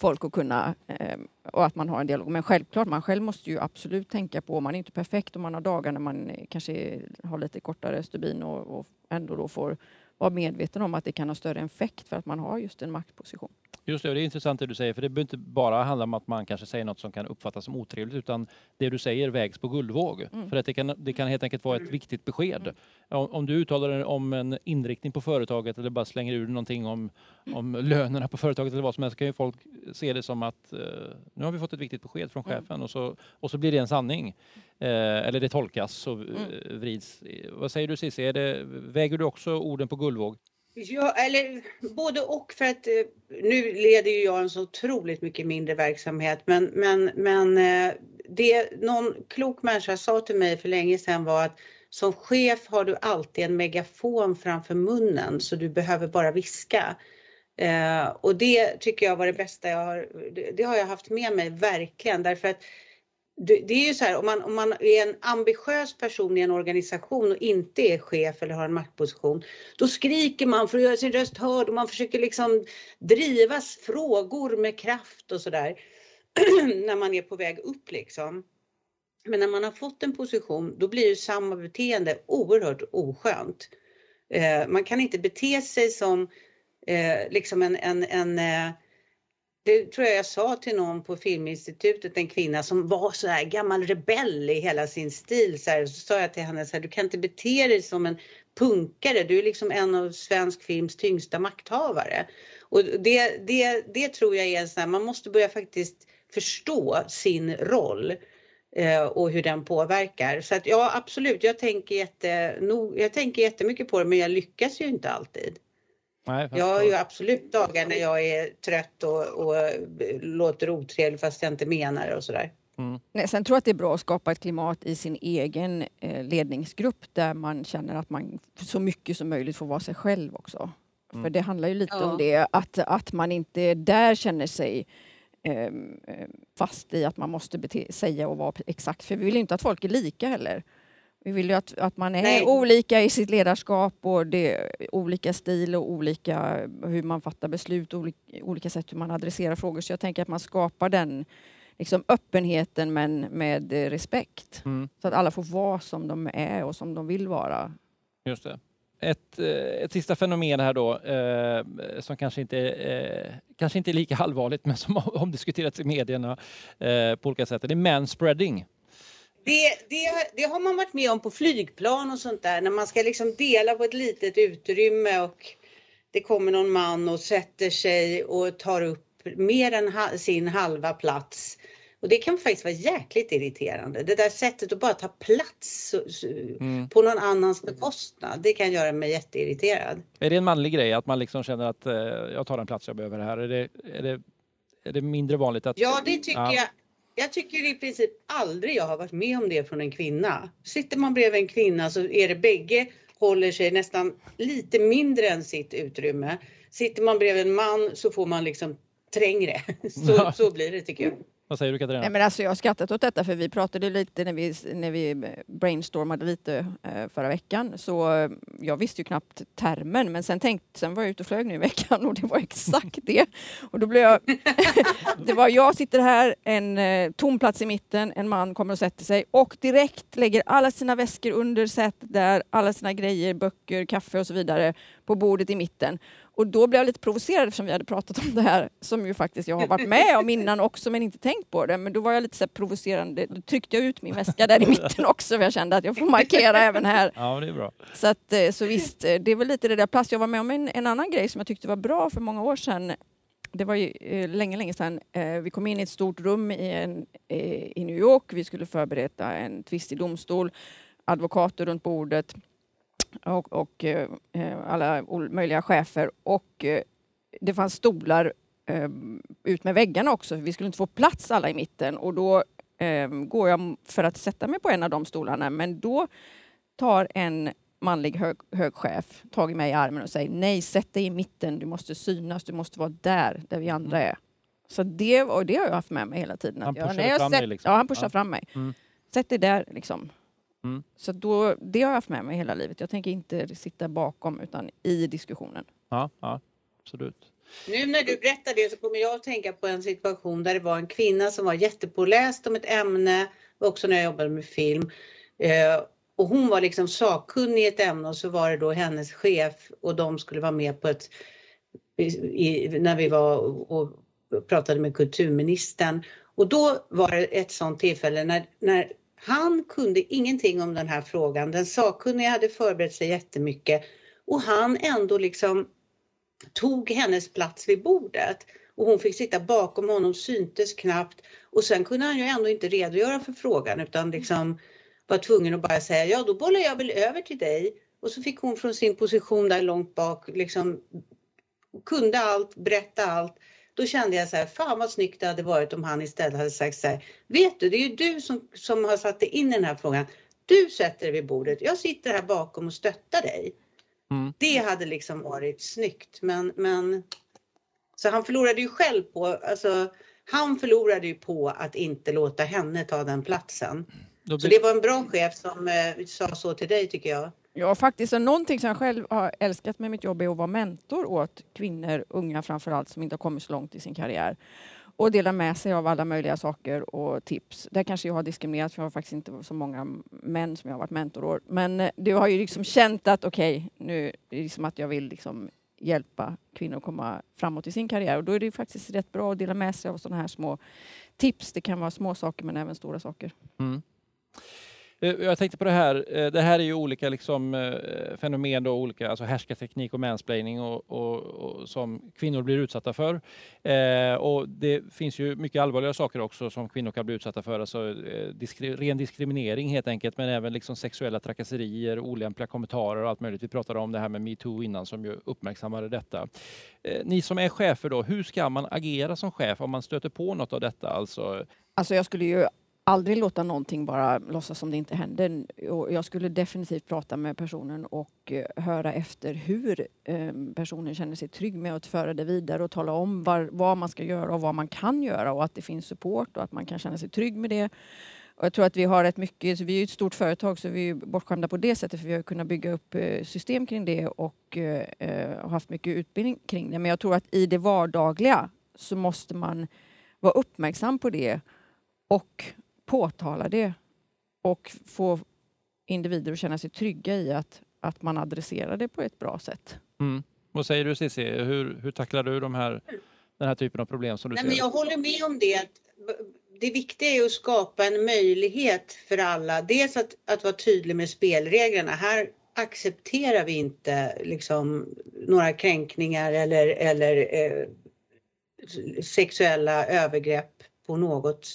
folk att kunna eh, och att man har en dialog. Men självklart, man själv måste ju absolut tänka på, man är inte perfekt och man har dagar när man kanske har lite kortare stubin och, och ändå då får vara medveten om att det kan ha större effekt för att man har just en maktposition. Just det, det är intressant det du säger, för det behöver inte bara handla om att man kanske säger något som kan uppfattas som otrevligt, utan det du säger vägs på guldvåg. Mm. För att det kan, det kan helt enkelt vara ett viktigt besked. Mm. Om, om, du uttalar dig om en inriktning på företaget eller bara slänger ur någonting om, om lönerna på företaget eller vad som helst, kan ju folk se det som att uh, nu har vi fått ett viktigt besked från mm. chefen mm. och, så, och så blir det en sanning. Uh, eller det tolkas och uh, vrids. Vad säger du Cissi, väger du också orden på guldvåg? Ja, eller både och för att eh, nu leder ju jag en så otroligt mycket mindre verksamhet men, men, men eh, det någon klok människa sa till mig för länge sedan var att som chef har du alltid en megafon framför munnen så du behöver bara viska. Eh, och det tycker jag var det bästa jag har, det, det har jag haft med mig verkligen därför att det är ju så här, om man, om man är en ambitiös person i en organisation och inte är chef eller har en maktposition, då skriker man för att göra sin röst hörd och man försöker liksom driva frågor med kraft och sådär när man är på väg upp liksom. Men när man har fått en position, då blir ju samma beteende oerhört oskönt. Eh, man kan inte bete sig som eh, liksom en, en, en eh, det tror jag jag sa till någon på Filminstitutet, en kvinna som var så här gammal rebell i hela sin stil. Så, här, så sa jag till henne så här, du kan inte bete dig som en punkare, du är liksom en av svensk films tyngsta makthavare. Och det, det, det tror jag är så här, man måste börja faktiskt förstå sin roll eh, och hur den påverkar. Så att ja, absolut, jag tänker, jätte, nog, jag tänker jättemycket på det men jag lyckas ju inte alltid. Nej, jag har ju absolut dagar när jag är trött och, och låter otrevlig fast jag inte menar det och sådär. Mm. Nej, sen tror jag att det är bra att skapa ett klimat i sin egen eh, ledningsgrupp där man känner att man så mycket som möjligt får vara sig själv också. Mm. För det handlar ju lite ja. om det, att, att man inte där känner sig eh, fast i att man måste bete, säga och vara exakt. För vi vill inte att folk är lika heller. Vi vill ju att, att man är Nej. olika i sitt ledarskap och det olika stil och olika hur man fattar beslut, olika, olika sätt hur man adresserar frågor. Så jag tänker att man skapar den liksom, öppenheten men med respekt. Mm. Så att alla får vara som de är och som de vill vara. Just det. Ett, eh, ett sista fenomen här då, eh, som kanske inte, eh, kanske inte är lika allvarligt men som har omdiskuterats i medierna eh, på olika sätt, det är manspreading. Det, det, det, har man varit med om på flygplan och sånt där när man ska liksom dela på ett litet utrymme och det kommer någon man och sätter sig och tar upp mer än sin halva plats Och det kan faktiskt vara jäkligt irriterande. Det där sättet att bara ta plats mm. på någon annans bekostnad, det kan göra mig jätteirriterad. Är det en manlig grej att man liksom känner att eh, jag tar den plats jag behöver här? Är det, är det, är det mindre vanligt att... Ja, det tycker ja. jag. Jag tycker i princip aldrig jag har varit med om det från en kvinna. Sitter man bredvid en kvinna så är det bägge håller sig nästan lite mindre än sitt utrymme. Sitter man bredvid en man så får man liksom trängre. Så, så blir det tycker jag. Vad säger du Katarina? Nej, men alltså, jag har skrattat åt detta för vi pratade lite när vi, när vi brainstormade lite eh, förra veckan. Så eh, jag visste ju knappt termen men sen, tänkte, sen var jag ute och flög nu i veckan och det var exakt det. Och då blev jag... det var jag sitter här, en eh, tom plats i mitten, en man kommer och sätter sig och direkt lägger alla sina väskor under sätet där, alla sina grejer, böcker, kaffe och så vidare på bordet i mitten. Och då blev jag lite provocerad eftersom vi hade pratat om det här som ju faktiskt jag har varit med om innan också men inte tänkt på det. Men då var jag lite så provocerande. Då tryckte jag ut min väska där i mitten också för jag kände att jag får markera även här. Ja, det är bra. Så, att, eh, så visst, eh, det är väl lite det där plast. Jag var med om en, en annan grej som jag tyckte var bra för många år sedan. Det var ju eh, länge, länge sedan. Vi kom in i ett stort rum i, en, i New York. Vi skulle förbereda en tvist i domstol. Advokater runt bordet och, och eh, alla möjliga chefer och eh, det fanns stolar eh, ut med väggarna också. Vi skulle inte få plats alla i mitten och då går jag för att sätta mig på en av de stolarna men då tar en manlig hög, hög chef tag i mig i armen och säger nej, sätt dig i mitten, du måste synas, du måste vara där, där vi andra mm. är. Så det, och det har jag haft med mig hela tiden. Han pushar fram dig? Liksom. Ja, han pushar ja. fram mig. Mm. Sätt dig där liksom. Mm. Så då, det har jag haft med mig hela livet. Jag tänker inte sitta bakom utan i diskussionen. Ja, ja absolut. Nu när du berättar det så kommer jag att tänka på en situation där det var en kvinna som var jättepåläst om ett ämne, också när jag jobbade med film. Eh, och hon var liksom sakkunnig i ett ämne och så var det då hennes chef och de skulle vara med på ett, i, när vi var och pratade med kulturministern. Och då var det ett sånt tillfälle när, när han kunde ingenting om den här frågan. Den sakkunniga hade förberett sig jättemycket. Och han ändå liksom tog hennes plats vid bordet. Och hon fick sitta bakom honom, syntes knappt. Och sen kunde han ju ändå inte redogöra för frågan utan liksom var tvungen att bara säga ja då bollar jag väl över till dig. Och så fick hon från sin position där långt bak liksom kunde allt, berätta allt då kände jag så här, fan vad snyggt det hade varit om han istället hade sagt så här, vet du, det är ju du som, som har satt dig in i den här frågan. Du sätter dig vid bordet, jag sitter här bakom och stöttar dig. Mm. Det hade liksom varit snyggt, men, men så han förlorade ju själv på, alltså han förlorade ju på att inte låta henne ta den platsen. Blir... Så det var en bra chef som eh, sa så till dig tycker jag. Ja, faktiskt. Någonting som jag själv har älskat med mitt jobb är att vara mentor åt kvinnor, unga framförallt, som inte har kommit så långt i sin karriär och dela med sig av alla möjliga saker och tips. Där kanske jag har diskriminerat för jag har faktiskt inte så många män som jag har varit mentor åt. Men eh, du har ju liksom känt att okej, okay, nu är det liksom att jag vill liksom hjälpa kvinnor att komma framåt i sin karriär och då är det faktiskt rätt bra att dela med sig av sådana här små tips. Det kan vara små saker men även stora saker. Mm. Eh, jag tänkte på det här, eh, det här är ju olika liksom, eh, fenomen, då, olika alltså härskarteknik och mansplaining och, och, och, som kvinnor blir utsatta för. Eh, och det finns ju mycket allvarliga saker också som kvinnor kan bli utsatta för, alltså diskri ren diskriminering helt enkelt, men även liksom sexuella trakasserier, olämpliga kommentarer och allt möjligt. Vi pratade om det här med metoo innan som ju uppmärksammade detta. Eh, ni som är chefer då, hur ska man agera som chef om man stöter på något av detta? Alltså, alltså jag skulle ju aldrig låta någonting bara låtsas som det inte händer. jag skulle definitivt prata med personen och eh, höra efter hur ehm, personen känner sig trygg med att föra det vidare och tala om var, vad man ska göra och vad man kan göra och att det finns support och att man kan känna sig trygg med det. Och jag tror att vi har rätt mycket, så vi är ett stort företag så vi är bortskämda på det sättet för vi har kunnat bygga upp eh, system kring det och eh, eh, haft mycket utbildning kring det. Men jag tror att i det vardagliga så måste man vara uppmärksam på det och påtala det och få individer att känna sig trygga i att, att man adresserar det på ett bra sätt. Mm. Vad säger du Cissi, hur, hur tacklar du de här, den här typen av problem som du Nej, ser? Men jag håller med om det. Det viktiga är att skapa en möjlighet för alla. Dels att, att vara tydlig med spelreglerna. Här accepterar vi inte liksom, några kränkningar eller, eller eh, sexuella övergrepp på något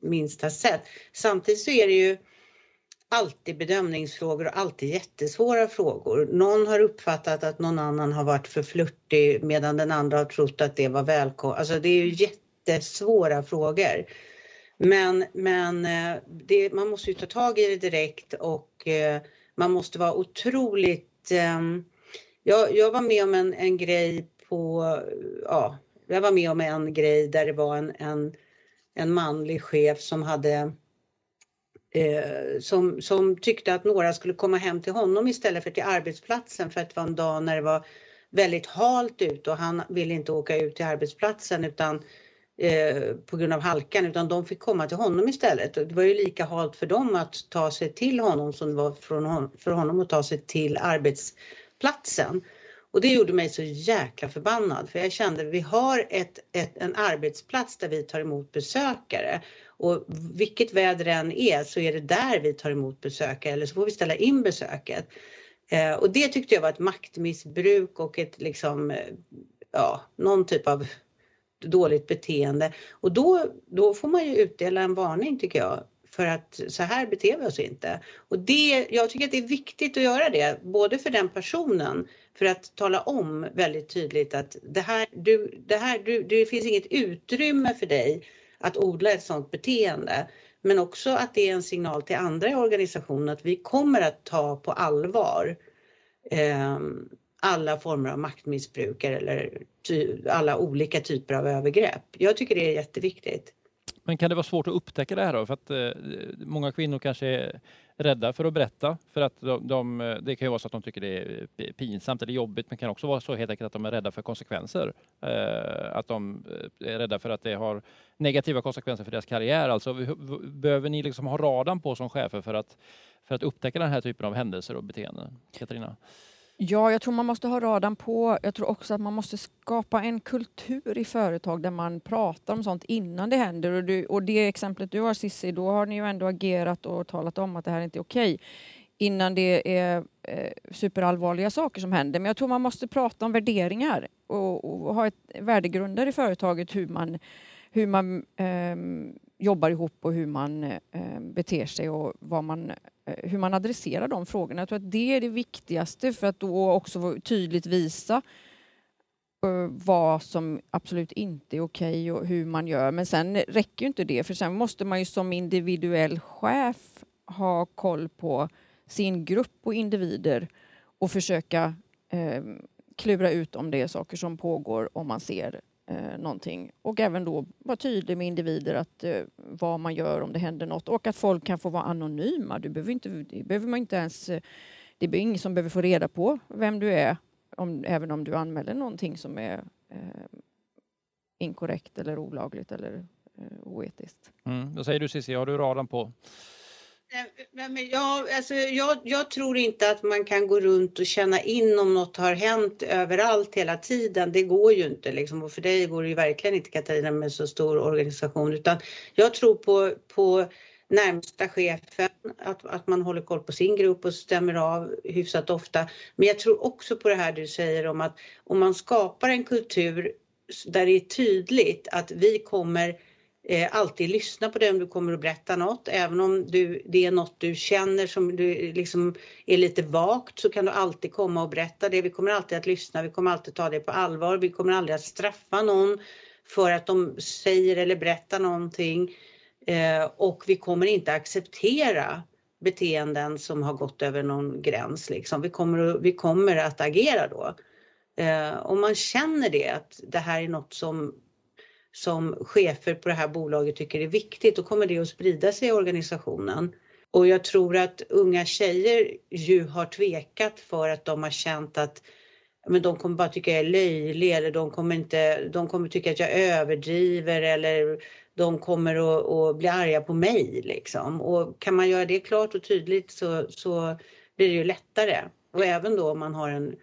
minsta sätt. Samtidigt så är det ju alltid bedömningsfrågor och alltid jättesvåra frågor. Någon har uppfattat att någon annan har varit för flörtig medan den andra har trott att det var välkommet. Alltså det är ju jättesvåra frågor. Men, men eh, det, man måste ju ta tag i det direkt och eh, man måste vara otroligt... Eh, jag, jag var med om en, en grej på... Ja, jag var med om en grej där det var en, en, en manlig chef som hade eh, som, som tyckte att några skulle komma hem till honom istället för till arbetsplatsen för att det var en dag när det var väldigt halt ut och han ville inte åka ut till arbetsplatsen utan eh, på grund av halkan utan de fick komma till honom istället. Det var ju lika halt för dem att ta sig till honom som det var för honom att ta sig till arbetsplatsen. Och det gjorde mig så jäkla förbannad för jag kände vi har ett, ett, en arbetsplats där vi tar emot besökare och vilket väder det än är så är det där vi tar emot besökare eller så får vi ställa in besöket. Eh, och det tyckte jag var ett maktmissbruk och ett liksom, eh, ja, någon typ av dåligt beteende. Och då, då får man ju utdela en varning tycker jag för att så här beter vi oss inte. Och det, jag tycker att det är viktigt att göra det, både för den personen, för att tala om väldigt tydligt att det här, du, det här, du, det finns inget utrymme för dig att odla ett sådant beteende. Men också att det är en signal till andra i organisationen att vi kommer att ta på allvar eh, alla former av maktmissbruk eller ty, alla olika typer av övergrepp. Jag tycker det är jätteviktigt. Men kan det vara svårt att upptäcka det här då? För att eh, många kvinnor kanske är rädda för att berätta för att de, de, det kan ju vara så att de tycker det är pinsamt eller jobbigt men kan också vara så helt enkelt att de är rädda för konsekvenser. Eh, att de eh, är rädda för att det har negativa konsekvenser för deras karriär. Alltså, behöver ni liksom ha radarn på som chefer för att, för att upptäcka den här typen av händelser och beteenden? Katarina? Ja, jag tror man måste ha radarn på. Jag tror också att man måste skapa en kultur i företag där man pratar om sånt innan det händer. Och, du, och det exemplet du har Cissi, då har ni ju ändå agerat och talat om att det här inte är okej innan det är eh, superallvarliga saker som händer. Men jag tror man måste prata om värderingar och, och ha ett värdegrunder i företaget hur man, hur man eh, jobbar ihop och hur man eh, beter sig och vad man, eh, hur man adresserar de frågorna. Jag tror att det är det viktigaste för att då också tydligt visa eh, vad som absolut inte är okej och hur man gör. Men sen räcker ju inte det för sen måste man ju som individuell chef ha koll på sin grupp och individer och försöka eh, klura ut om det är saker som pågår om man ser eh, någonting. Och även då vara tydlig med individer att eh, vad man gör om det händer något och att folk kan få vara anonyma. Du behöver inte, det behöver man inte ens, eh, det är ingen som behöver få reda på vem du är om, även om du anmäler någonting som är eh, inkorrekt eller olagligt eller eh, oetiskt. Mm. Vad säger du Cissi, har du radarn på? Men jag, alltså, jag, jag, tror inte att man kan gå runt och känna in om något har hänt överallt hela tiden. Det går ju inte liksom. och för dig går det ju verkligen inte Katarina med så stor organisation utan jag tror på, på närmsta chefen, att, att man håller koll på sin grupp och stämmer av hyfsat ofta. Men jag tror också på det här du säger om att om man skapar en kultur där det är tydligt att vi kommer eh, alltid lyssna på den du kommer att berätta något. Även om du, det är något du känner som du liksom är lite vagt så kan du alltid komma och berätta det. Vi kommer alltid att lyssna, vi kommer alltid ta det på allvar. Vi kommer aldrig att straffa någon för att de säger eller berättar någonting. Eh, och vi kommer inte acceptera beteenden som har gått över någon gräns. Liksom. Vi, kommer, vi kommer att agera då. Eh, om man känner det, att det här är något som som chefer på det här bolaget tycker är viktigt, då kommer det att sprida sig i organisationen. Och jag tror att unga tjejer ju har tvekat för att de har känt att men de kommer bara tycka jag är löjlig eller de kommer, inte, de kommer tycka att jag överdriver eller de kommer att, att bli arga på mig. Liksom. Och kan man göra det klart och tydligt så, så blir det ju lättare. Och även då om man har en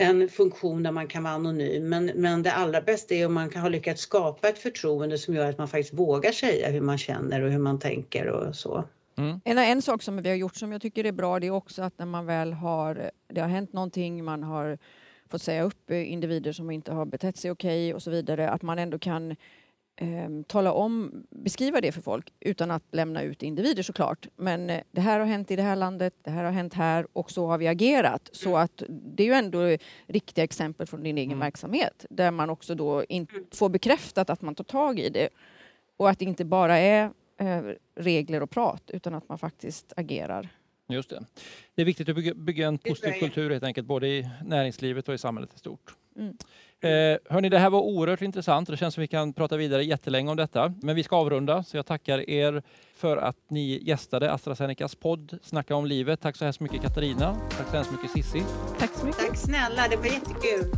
en funktion där man kan vara anonym. Men, men det allra bästa är om man kan ha lyckats skapa ett förtroende som gör att man faktiskt vågar säga hur man känner och hur man tänker och så. Mm. En, en sak som vi har gjort som jag tycker är bra det är också att när man väl har, det har hänt någonting, man har fått säga upp individer som inte har betett sig okej okay och så vidare, att man ändå kan eh, tala om, beskriva det för folk utan att lämna ut individer såklart. Men eh, det här har hänt i det här landet, det här har hänt här och så har vi agerat. Så Mm. att det är ju ändå riktiga exempel från din egen Mm. verksamhet där man också då in, får bekräftat att man tar tag i det och att det inte bara är eh, regler och prat utan att man faktiskt agerar. Just det. Det är viktigt att bygga, bygga en positiv kultur helt enkelt, både i näringslivet och i samhället i stort. Mm. Eh, hörni, det här var oerhört intressant och det känns som vi kan prata vidare jättelänge om detta. Men vi ska avrunda, så jag tackar er för att ni gästade AstraZenecas podd Snacka om livet. Tack så hemskt mycket Katarina. Tack så hemskt mycket Sissi. Tack så mycket. Tack snälla, det var jättekul.